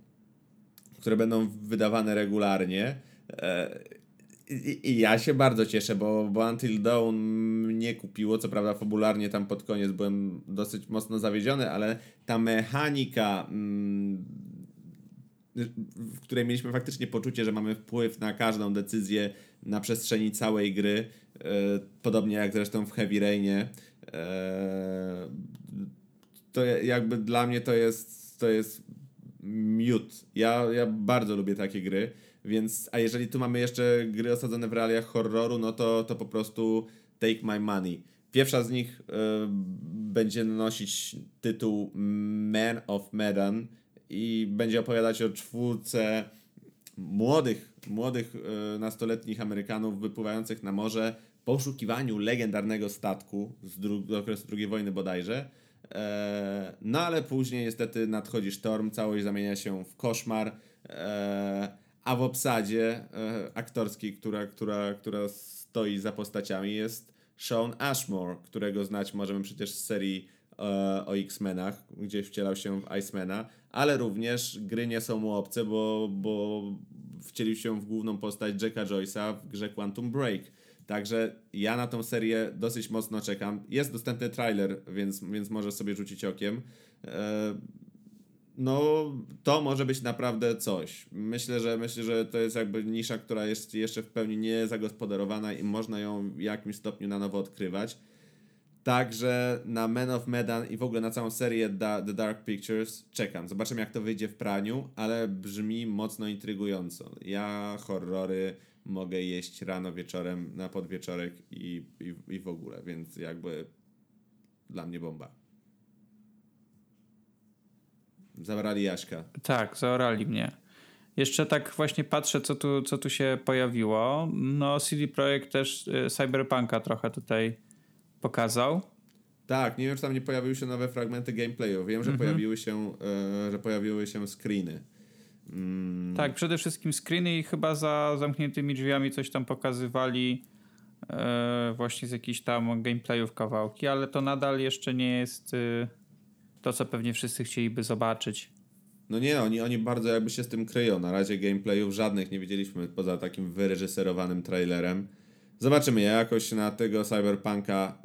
które będą wydawane regularnie. E, i, ja się bardzo cieszę, bo, bo Until Dawn mnie kupiło. Co prawda, fabularnie tam pod koniec byłem dosyć mocno zawiedziony, ale ta mechanika, mm, w której mieliśmy faktycznie poczucie, że mamy wpływ na każdą decyzję na przestrzeni całej gry, e, podobnie jak zresztą w Heavy Rainie, e, to jakby dla mnie to jest, to jest miód. Ja, ja bardzo lubię takie gry. Więc, a jeżeli tu mamy jeszcze gry osadzone w realiach horroru, no to, to po prostu take my money. Pierwsza z nich y, będzie nosić tytuł Man of Medan i będzie opowiadać o czwórce młodych, młodych e, nastoletnich Amerykanów wypływających na morze w poszukiwaniu legendarnego statku z dru- okresu II wojny bodajże. E, no ale później niestety nadchodzi sztorm, całość zamienia się w koszmar, e, a w obsadzie e, aktorskiej, która, która, która stoi za postaciami jest Sean Ashmore, którego znać możemy przecież z serii e, o X-Menach, gdzie wcielał się w Icemana, ale również gry nie są mu obce, bo, bo wcielił się w główną postać Jacka Joyce'a w grze Quantum Break. Także ja na tą serię dosyć mocno czekam. Jest dostępny trailer, więc, więc może sobie rzucić okiem. E, no, to może być naprawdę coś. Myślę, że myślę, że to jest jakby nisza, która jest jeszcze w pełni niezagospodarowana i można ją w jakimś stopniu na nowo odkrywać. Także na Men of Medan i w ogóle na całą serię da, The Dark Pictures czekam. Zobaczymy, jak to wyjdzie w praniu, ale brzmi mocno intrygująco. Ja horrory mogę jeść rano, wieczorem, na podwieczorek i, i, i w ogóle, więc jakby dla mnie bomba. Zabrali Jaśka. Tak, zaorali mnie. Jeszcze tak właśnie patrzę, co tu, co tu się pojawiło. No, CD Projekt też y, Cyberpunka trochę tutaj pokazał. Tak, nie wiem, czy tam nie pojawiły się nowe fragmenty gameplayu. Wiem, że pojawiły się, e, że pojawiły się screeny. Mm, Tak, przede wszystkim screeny i chyba za zamkniętymi drzwiami coś tam pokazywali e, właśnie z jakichś tam gameplayów kawałki, ale to nadal jeszcze nie jest y, to, co pewnie wszyscy chcieliby zobaczyć. No nie, oni, oni bardzo jakby się z tym kryją. Na razie gameplayów żadnych nie widzieliśmy poza takim wyreżyserowanym trailerem. Zobaczymy. Ja jakoś na tego Cyberpunka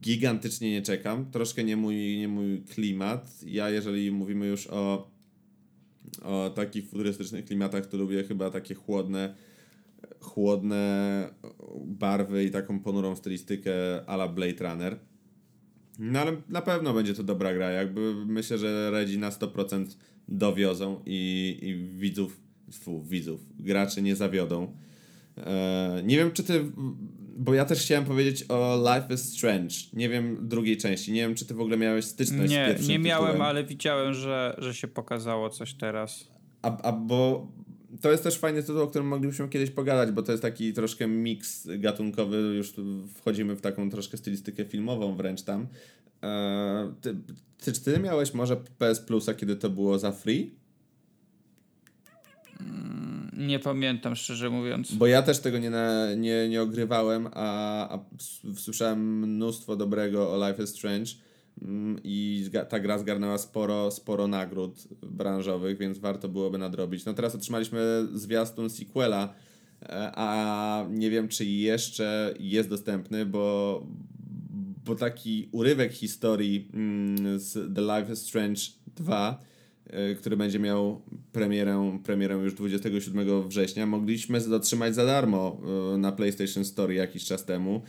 gigantycznie nie czekam. Troszkę nie mój, nie mój klimat. Ja, jeżeli mówimy już o, o takich futurystycznych klimatach, to lubię chyba takie chłodne, chłodne barwy i taką ponurą stylistykę a la Blade Runner. No ale na pewno będzie to dobra gra. Jakby myślę, że Redzi na 100% dowiozą i, i widzów, fu, widzów, graczy nie zawiodą. E, nie wiem, czy ty. Bo ja też chciałem powiedzieć o Life is Strange. Nie wiem drugiej części. Nie wiem, czy ty w ogóle miałeś styczność z Nie, pierwszym nie miałem, tytułem. ale widziałem, że, że się pokazało coś teraz. A, a bo to jest też fajny tytuł, o którym moglibyśmy kiedyś pogadać, bo to jest taki troszkę miks gatunkowy, już wchodzimy w taką troszkę stylistykę filmową wręcz tam. Eee, ty, ty, czy ty miałeś może PS Plusa, kiedy to było za free? Nie pamiętam, szczerze mówiąc. Bo ja też tego nie, na, nie, nie ogrywałem, a, a słyszałem mnóstwo dobrego o Life is Strange mm, i zga- ta gra zgarnęła sporo, sporo nagród branżowych, więc warto byłoby nadrobić. No teraz otrzymaliśmy zwiastun sequela, e, a nie wiem, czy jeszcze jest dostępny, bo, bo taki urywek historii mm, z The Life is Strange 2 y, który będzie miał premierę, premierę już 27 września, mogliśmy otrzymać za darmo y, na PlayStation Store jakiś czas temu.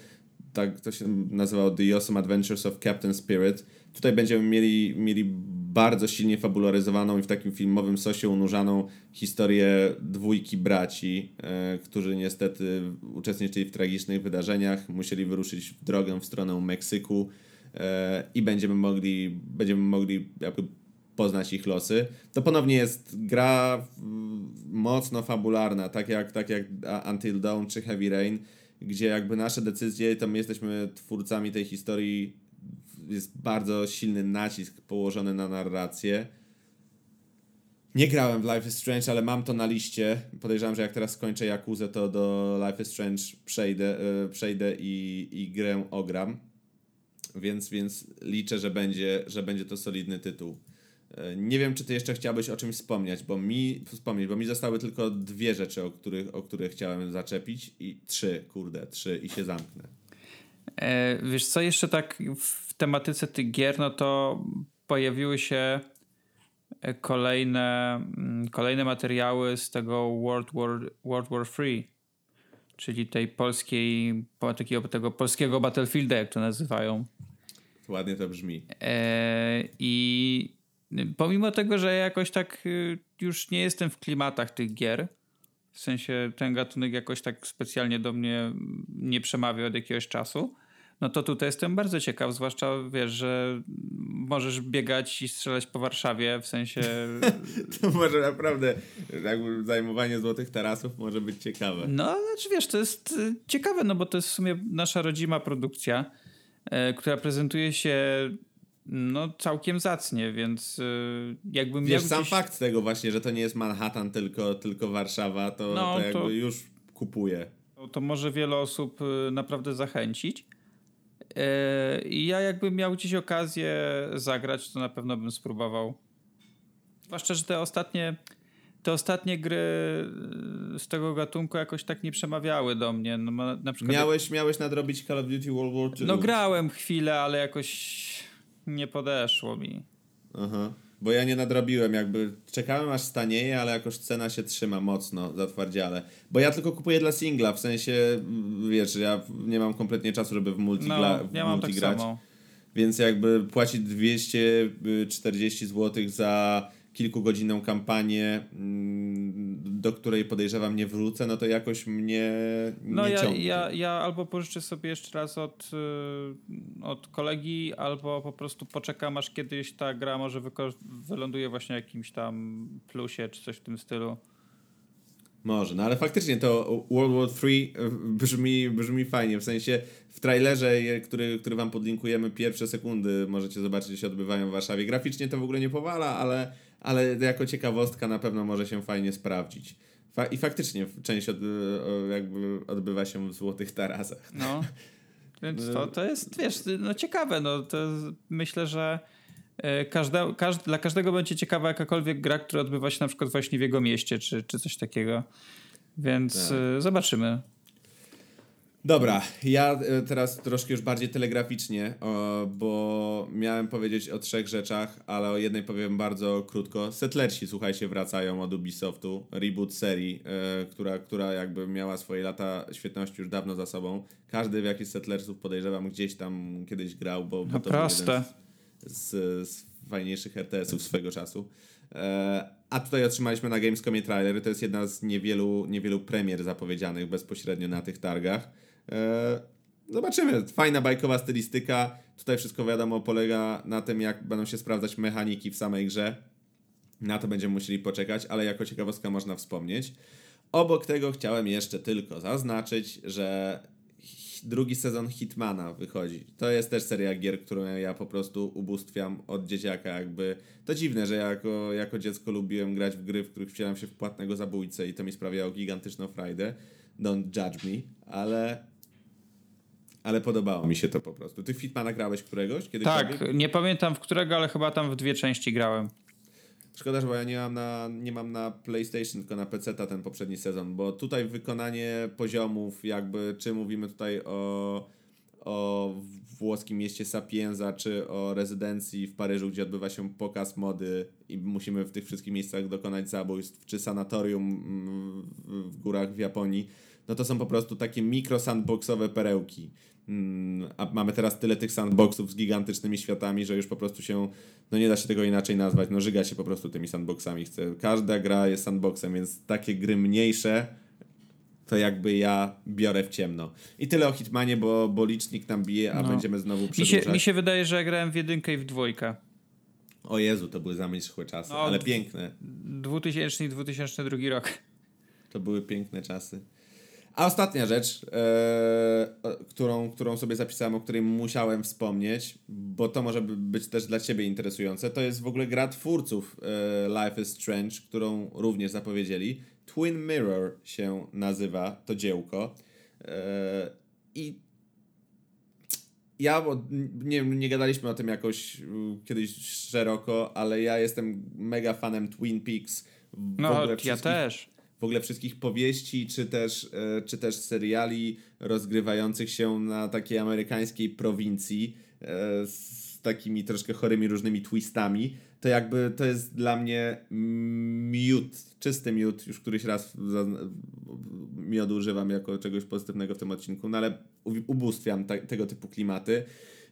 Tak to się nazywało The Awesome Adventures of Captain Spirit. Tutaj będziemy mieli, mieli bardzo silnie fabularyzowaną i w takim filmowym sosie unurzaną historię dwójki braci, e, którzy niestety uczestniczyli w tragicznych wydarzeniach, musieli wyruszyć w drogę w stronę Meksyku e, i będziemy mogli, będziemy mogli jakby poznać ich losy. To ponownie jest gra mm, mocno fabularna, tak jak, tak jak Until Dawn czy Heavy Rain, gdzie jakby nasze decyzje, to my jesteśmy twórcami tej historii, jest bardzo silny nacisk położony na narrację. Nie grałem w Life is Strange, ale mam to na liście. Podejrzewam, że jak teraz skończę Jakuzę, to do Life is Strange przejdę, e, przejdę i, i grę ogram. Więc, więc liczę, że będzie, że będzie to solidny tytuł. Nie wiem, czy ty jeszcze chciałbyś o czymś wspomnieć, bo mi wspomnieć, bo mi zostały tylko dwie rzeczy, o których, o które chciałem zaczepić i trzy, kurde, trzy i się zamknę. E, wiesz co, jeszcze tak w tematyce tych gier, no to pojawiły się e, kolejne, mm, kolejne materiały z tego World War, World War Free, czyli tej polskiej, po- takiego, tego polskiego Battlefielda, jak to nazywają. Ładnie to brzmi. E, I pomimo tego, że jakoś tak y, już nie jestem w klimatach tych gier, w sensie ten gatunek jakoś tak specjalnie do mnie nie przemawia od jakiegoś czasu, no to tutaj jestem bardzo ciekaw, zwłaszcza wiesz, że możesz biegać i strzelać po Warszawie, w sensie... to może naprawdę jakby zajmowanie złotych tarasów może być ciekawe. No, znaczy wiesz, to jest y, ciekawe, no bo to jest w sumie nasza rodzima produkcja, e, która prezentuje się no całkiem zacnie, więc y, jakbym Wiesz, miał sam gdzieś... fakt tego właśnie, że to nie jest Manhattan, tylko, tylko Warszawa, to, No, to jakby to- już kupuje. to może wiele osób y, naprawdę zachęcić. E, I ja jakbym miał gdzieś okazję zagrać, to na pewno bym spróbował. Zwłaszcza, że te ostatnie, te ostatnie gry y, z tego gatunku jakoś tak nie przemawiały do mnie. No, na przykład Miałeś, miałeś nadrobić Call of Duty World War II. No grałem chwilę, ale jakoś nie podeszło mi. Aha. Bo ja nie nadrobiłem, jakby czekałem aż stanieje, ale jakoś cena się trzyma mocno, zatwardziale. Bo ja tylko kupuję dla singla, w sensie, wiesz, ja nie mam kompletnie czasu, żeby w multi, No, gla, w ja mam multi tak grać. samo. Więc jakby płacić 240 zł za kilkugodzinną kampanię, mm, do której podejrzewam nie wrócę, no to jakoś mnie No nie ja, ciągnie. ja, ja albo pożyczę sobie jeszcze raz od, y, od kolegi, albo po prostu poczekam, aż kiedyś ta gra może wyląduje właśnie jakimś tam plusie, czy coś w tym stylu. Może, no ale faktycznie to World War III brzmi, brzmi fajnie, w sensie w trailerze, który, który wam podlinkujemy, pierwsze sekundy możecie zobaczyć, się odbywają w Warszawie. Graficznie to w ogóle nie powala, ale, ale jako ciekawostka na pewno może się fajnie sprawdzić. Fa I faktycznie część od, jakby odbywa się w Złotych Tarasach. No. Więc to, to jest, wiesz, no ciekawe. No, to myślę, że każde, każd, dla każdego będzie ciekawa jakakolwiek gra, która odbywa się na przykład właśnie w jego mieście, czy, czy coś takiego. Więc Tak. e, zobaczymy. Dobra, ja e, teraz troszkę już bardziej telegraficznie, bo miałem powiedzieć o trzech rzeczach, ale o jednej powiem bardzo krótko. Settlersi, słuchajcie, wracają od Ubisoftu. Reboot serii, e, która, która jakby miała swoje lata świetności już dawno za sobą. Każdy w jakiś Settlersów podejrzewam gdzieś tam kiedyś grał, bo, bo No to był proste. jeden z, z, z fajniejszych RTS-ów swego czasu. E, a tutaj otrzymaliśmy na Gamescomie trailer. To jest jedna z niewielu, niewielu premier zapowiedzianych bezpośrednio na tych targach. E, zobaczymy. Fajna bajkowa stylistyka. Tutaj wszystko wiadomo polega na tym, jak będą się sprawdzać mechaniki w samej grze. Na to będziemy musieli poczekać, ale jako ciekawostka można wspomnieć. Obok tego chciałem jeszcze tylko zaznaczyć, że drugi sezon Hitmana wychodzi. To jest też seria gier, którą ja po prostu ubóstwiam od dzieciaka. Jakby to dziwne, że ja jako, jako dziecko lubiłem grać w gry, w których wcielam się w płatnego zabójcę i to mi sprawiało gigantyczną frajdę. Don't judge me, ale ale podobało mi się to po prostu. Ty w Hitmana grałeś któregoś? Kiedykolwiek? Tak, nie pamiętam w którego, ale chyba tam w dwie części grałem. Szkoda, że bo ja nie mam na, nie mam na PlayStation, tylko na PC ten poprzedni sezon, bo tutaj wykonanie poziomów, jakby czy mówimy tutaj o, o włoskim mieście Sapienza, czy o rezydencji w Paryżu, gdzie odbywa się pokaz mody i musimy w tych wszystkich miejscach dokonać zabójstw, czy sanatorium mm, w, w górach w Japonii, no to są po prostu takie mikro sandboxowe perełki. Mm, A mamy teraz tyle tych sandboxów z gigantycznymi światami, że już po prostu się, no nie da się tego inaczej nazwać, no żyga się po prostu tymi sandboxami. Chce. Każda gra jest sandboxem, więc takie gry mniejsze to jakby ja biorę w ciemno. I tyle o Hitmanie, bo, bo licznik nam bije, a No. będziemy znowu Mi przedłużać. się, mi się wydaje, że ja grałem w jedynkę i w dwójkę. O Jezu, to były zamierzchłe czasy, No, ale piękne. 2000 i 2002 rok. To były piękne czasy. A ostatnia rzecz, e, którą, którą sobie zapisałem, o której musiałem wspomnieć, bo to może by- być też dla Ciebie interesujące, to jest w ogóle gra twórców e, Life is Strange, którą również zapowiedzieli. Twin Mirror się nazywa to dziełko. E, I ja, bo nie, nie gadaliśmy o tym jakoś kiedyś szeroko, ale ja jestem mega fanem Twin Peaks. W No, ja też. W ogóle wszystkich powieści, czy też, e, czy też seriali rozgrywających się na takiej amerykańskiej prowincji e, z takimi troszkę chorymi różnymi twistami, to jakby to jest dla mnie miód, czysty miód, już któryś raz miodu używam jako czegoś pozytywnego w tym odcinku, no ale ubóstwiam tego typu klimaty.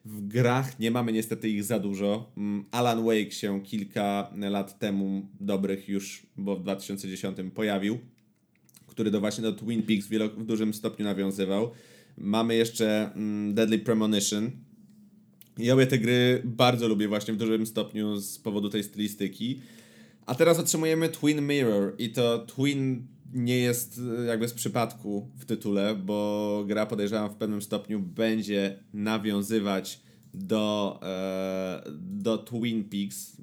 W grach nie mamy niestety ich za dużo. Mm, Alan Wake się kilka lat temu, dobrych już, bo w 2010 pojawił, który do właśnie do Twin Peaks w, dużym stopniu nawiązywał. Mamy jeszcze mm, Deadly Premonition. I obie te gry bardzo lubię właśnie w dużym stopniu z powodu tej stylistyki. A teraz otrzymujemy Twin Mirror i to Twin nie jest e, jakby z przypadku w tytule, bo gra podejrzewam w pewnym stopniu będzie nawiązywać do, e, do Twin Peaks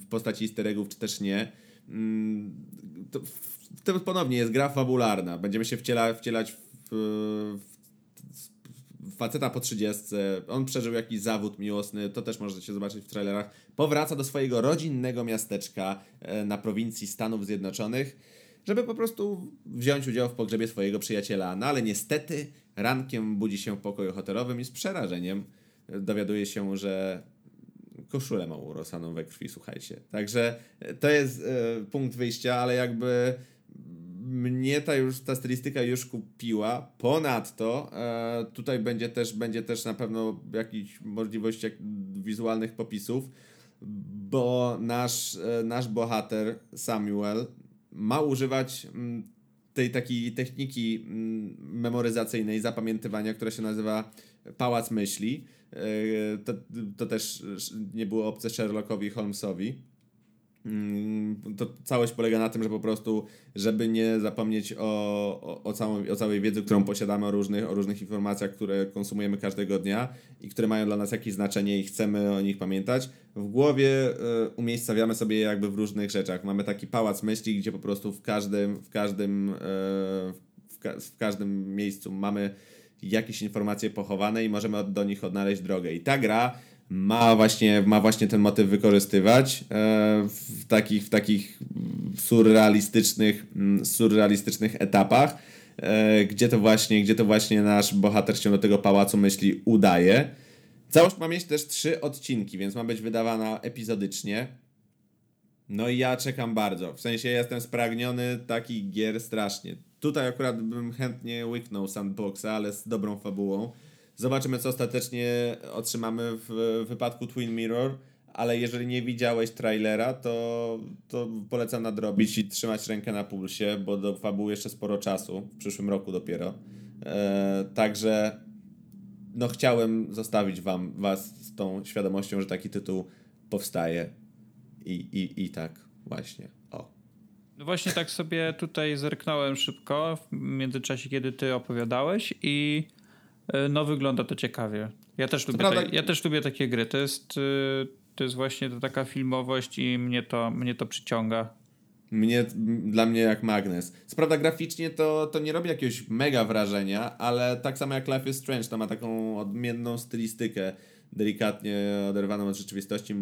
w postaci easter eggów, czy też nie. Mm, to, to ponownie jest gra fabularna. Będziemy się wciela, wcielać w, w faceta po 30, on przeżył jakiś zawód miłosny, to też możecie zobaczyć w trailerach. Powraca do swojego rodzinnego miasteczka e, na prowincji Stanów Zjednoczonych, żeby po prostu wziąć udział w pogrzebie swojego przyjaciela. No ale niestety rankiem budzi się w pokoju hotelowym i z przerażeniem dowiaduje się, że koszulę ma urosaną we krwi, słuchajcie. Także to jest e, punkt wyjścia, ale jakby mnie ta już ta stylistyka już kupiła. Ponadto e, tutaj będzie też, będzie też na pewno jakiś możliwość jak, wizualnych popisów, bo nasz, e, nasz bohater Samuel ma używać m, mm, tej takiej techniki m, mm, memoryzacyjnej, zapamiętywania, która się nazywa Pałac Myśli. E, to, to też nie było obce Sherlockowi Holmesowi. Mm, to całość polega na tym, że po prostu, żeby nie zapomnieć o, o, o, całą, o całej wiedzy, którą posiadamy o różnych, o różnych informacjach, które konsumujemy każdego dnia i które mają dla nas jakieś znaczenie i chcemy o nich pamiętać, w głowie y, umiejscawiamy sobie jakby w różnych rzeczach. Mamy taki pałac myśli, gdzie po prostu w każdym, w każdym, y, w, ka w każdym miejscu mamy jakieś informacje pochowane i możemy do nich odnaleźć drogę. I ta gra ma właśnie, ma właśnie ten motyw wykorzystywać e, w takich, w takich surrealistycznych, mm, surrealistycznych etapach, e, gdzie to właśnie, gdzie to właśnie nasz bohater się do tego pałacu myśli udaje. Całość ma mieć też trzy odcinki, więc ma być wydawana epizodycznie. No i ja czekam bardzo. W sensie jestem spragniony takich gier strasznie. Tutaj akurat bym chętnie łyknął sandboxa, ale z dobrą fabułą. Zobaczymy, co ostatecznie otrzymamy w wypadku Twin Mirror, ale jeżeli nie widziałeś trailera, to, to polecam nadrobić i trzymać rękę na pulsie, bo do fabuły jeszcze sporo czasu, w przyszłym roku dopiero. E, także no chciałem zostawić wam, was z tą świadomością, że taki tytuł powstaje i, i, i tak właśnie. O. No właśnie tak sobie tutaj zerknąłem szybko w międzyczasie, kiedy ty opowiadałeś i no wygląda to ciekawie. Ja też, lubię, prawda... ja też lubię takie gry. To jest, y, to jest właśnie to taka filmowość i mnie to, mnie to przyciąga. Mnie, dla mnie jak magnes. Co prawda graficznie to, to nie robi jakiegoś mega wrażenia, ale tak samo jak Life is Strange, to ma taką odmienną stylistykę, delikatnie oderwaną od rzeczywistości,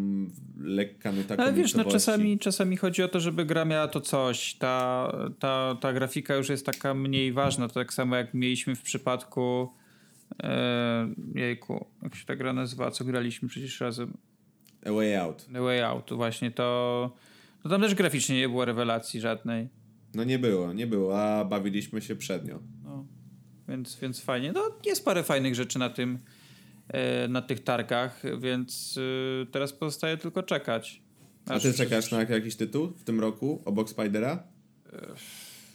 lekka taką Ale wiesz, no czasami, czasami chodzi o to, żeby gra miała to coś. Ta, ta, ta grafika już jest taka mniej ważna. To tak samo jak mieliśmy w przypadku jejku, jak się ta gra nazywa, co graliśmy przecież razem? A Way Out. A Way Out, właśnie to... No tam też graficznie nie było rewelacji żadnej. No nie było, nie było, a bawiliśmy się przednio. No, więc, więc fajnie. No jest parę fajnych rzeczy na tym, e, na tych targach, więc e, teraz pozostaje tylko czekać. A ty czekasz na jakiś tytuł w tym roku obok Spidera?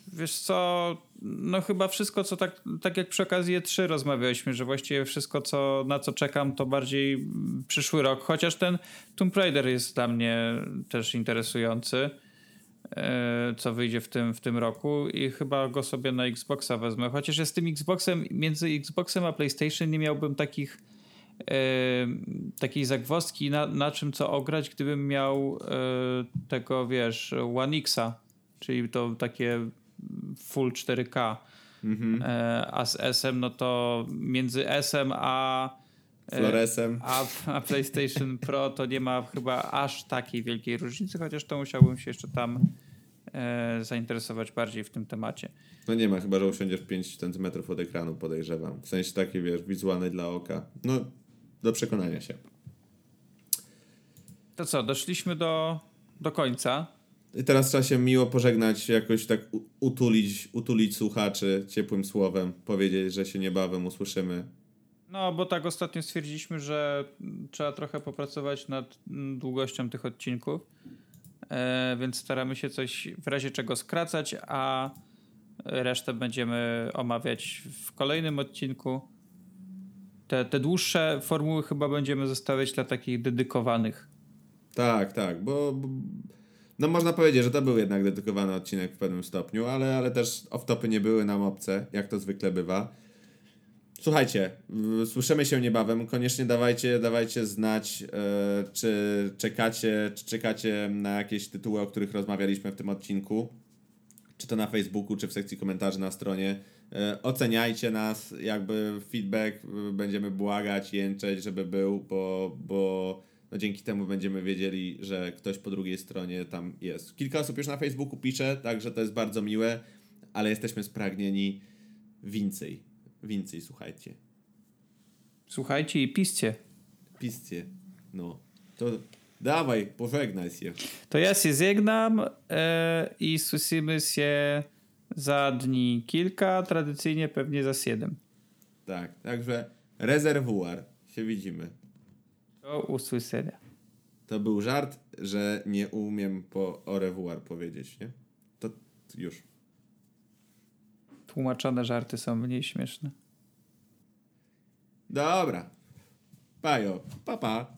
E, wiesz co, no chyba wszystko, co tak, tak jak przy okazji E3 rozmawialiśmy, że właściwie wszystko, co, na co czekam, to bardziej przyszły rok, chociaż ten Tomb Raider jest dla mnie też interesujący, e, co wyjdzie w tym, w tym roku i chyba go sobie na Xboxa wezmę, chociaż ja z tym Xboxem, między Xboxem a PlayStation nie miałbym takich e, takiej zagwozdki na, na czym co ograć, gdybym miał e, tego, wiesz, One Xa, czyli to takie full 4K. Mhm. E, a z S-em, no to między S-em a e, Floresem. A, a PlayStation Pro to nie ma chyba aż takiej wielkiej różnicy, chociaż to musiałbym się jeszcze tam e, zainteresować bardziej w tym temacie. No nie ma, chyba że usiądziesz 5 cm od ekranu, podejrzewam. W sensie taki, wiesz, wizualny dla oka. No, do przekonania się. To co, doszliśmy do, do końca. I teraz trzeba się miło pożegnać, jakoś tak utulić, utulić słuchaczy ciepłym słowem, powiedzieć, że się niebawem usłyszymy. No, bo tak ostatnio stwierdziliśmy, że trzeba trochę popracować nad długością tych odcinków, e, więc staramy się coś w razie czego skracać, a Resztę będziemy omawiać w kolejnym odcinku. Te, te dłuższe formuły chyba będziemy zostawiać dla takich dedykowanych. Tak, tak, bo, bo no można powiedzieć, że to był jednak dedykowany odcinek w pewnym stopniu, ale, ale też off-topy nie były nam obce, jak to zwykle bywa. Słuchajcie, słyszymy się niebawem. Koniecznie dawajcie, dawajcie znać, e, czy czekacie, czy czekacie na jakieś tytuły, o których rozmawialiśmy w tym odcinku. Czy to na Facebooku, czy w sekcji komentarzy na stronie. E, oceniajcie nas, jakby feedback e, będziemy błagać, jęczeć, żeby był, bo, bo no dzięki temu będziemy wiedzieli, że ktoś po drugiej stronie tam jest. Kilka osób już na Facebooku pisze, także to jest bardzo miłe, ale jesteśmy spragnieni więcej. Więcej, słuchajcie. Słuchajcie i piszcie. Piszcie. No. To dawaj, pożegnaj się. To ja się żegnam e, i słyszymy się za dni kilka, tradycyjnie pewnie za siedem. Tak, także rezerwuar. Się widzimy. Do usłyszenia. To był żart, że nie umiem po au revoir powiedzieć, nie? To już. Tłumaczone żarty są mniej śmieszne. Dobra. Pajo. Pa, pa.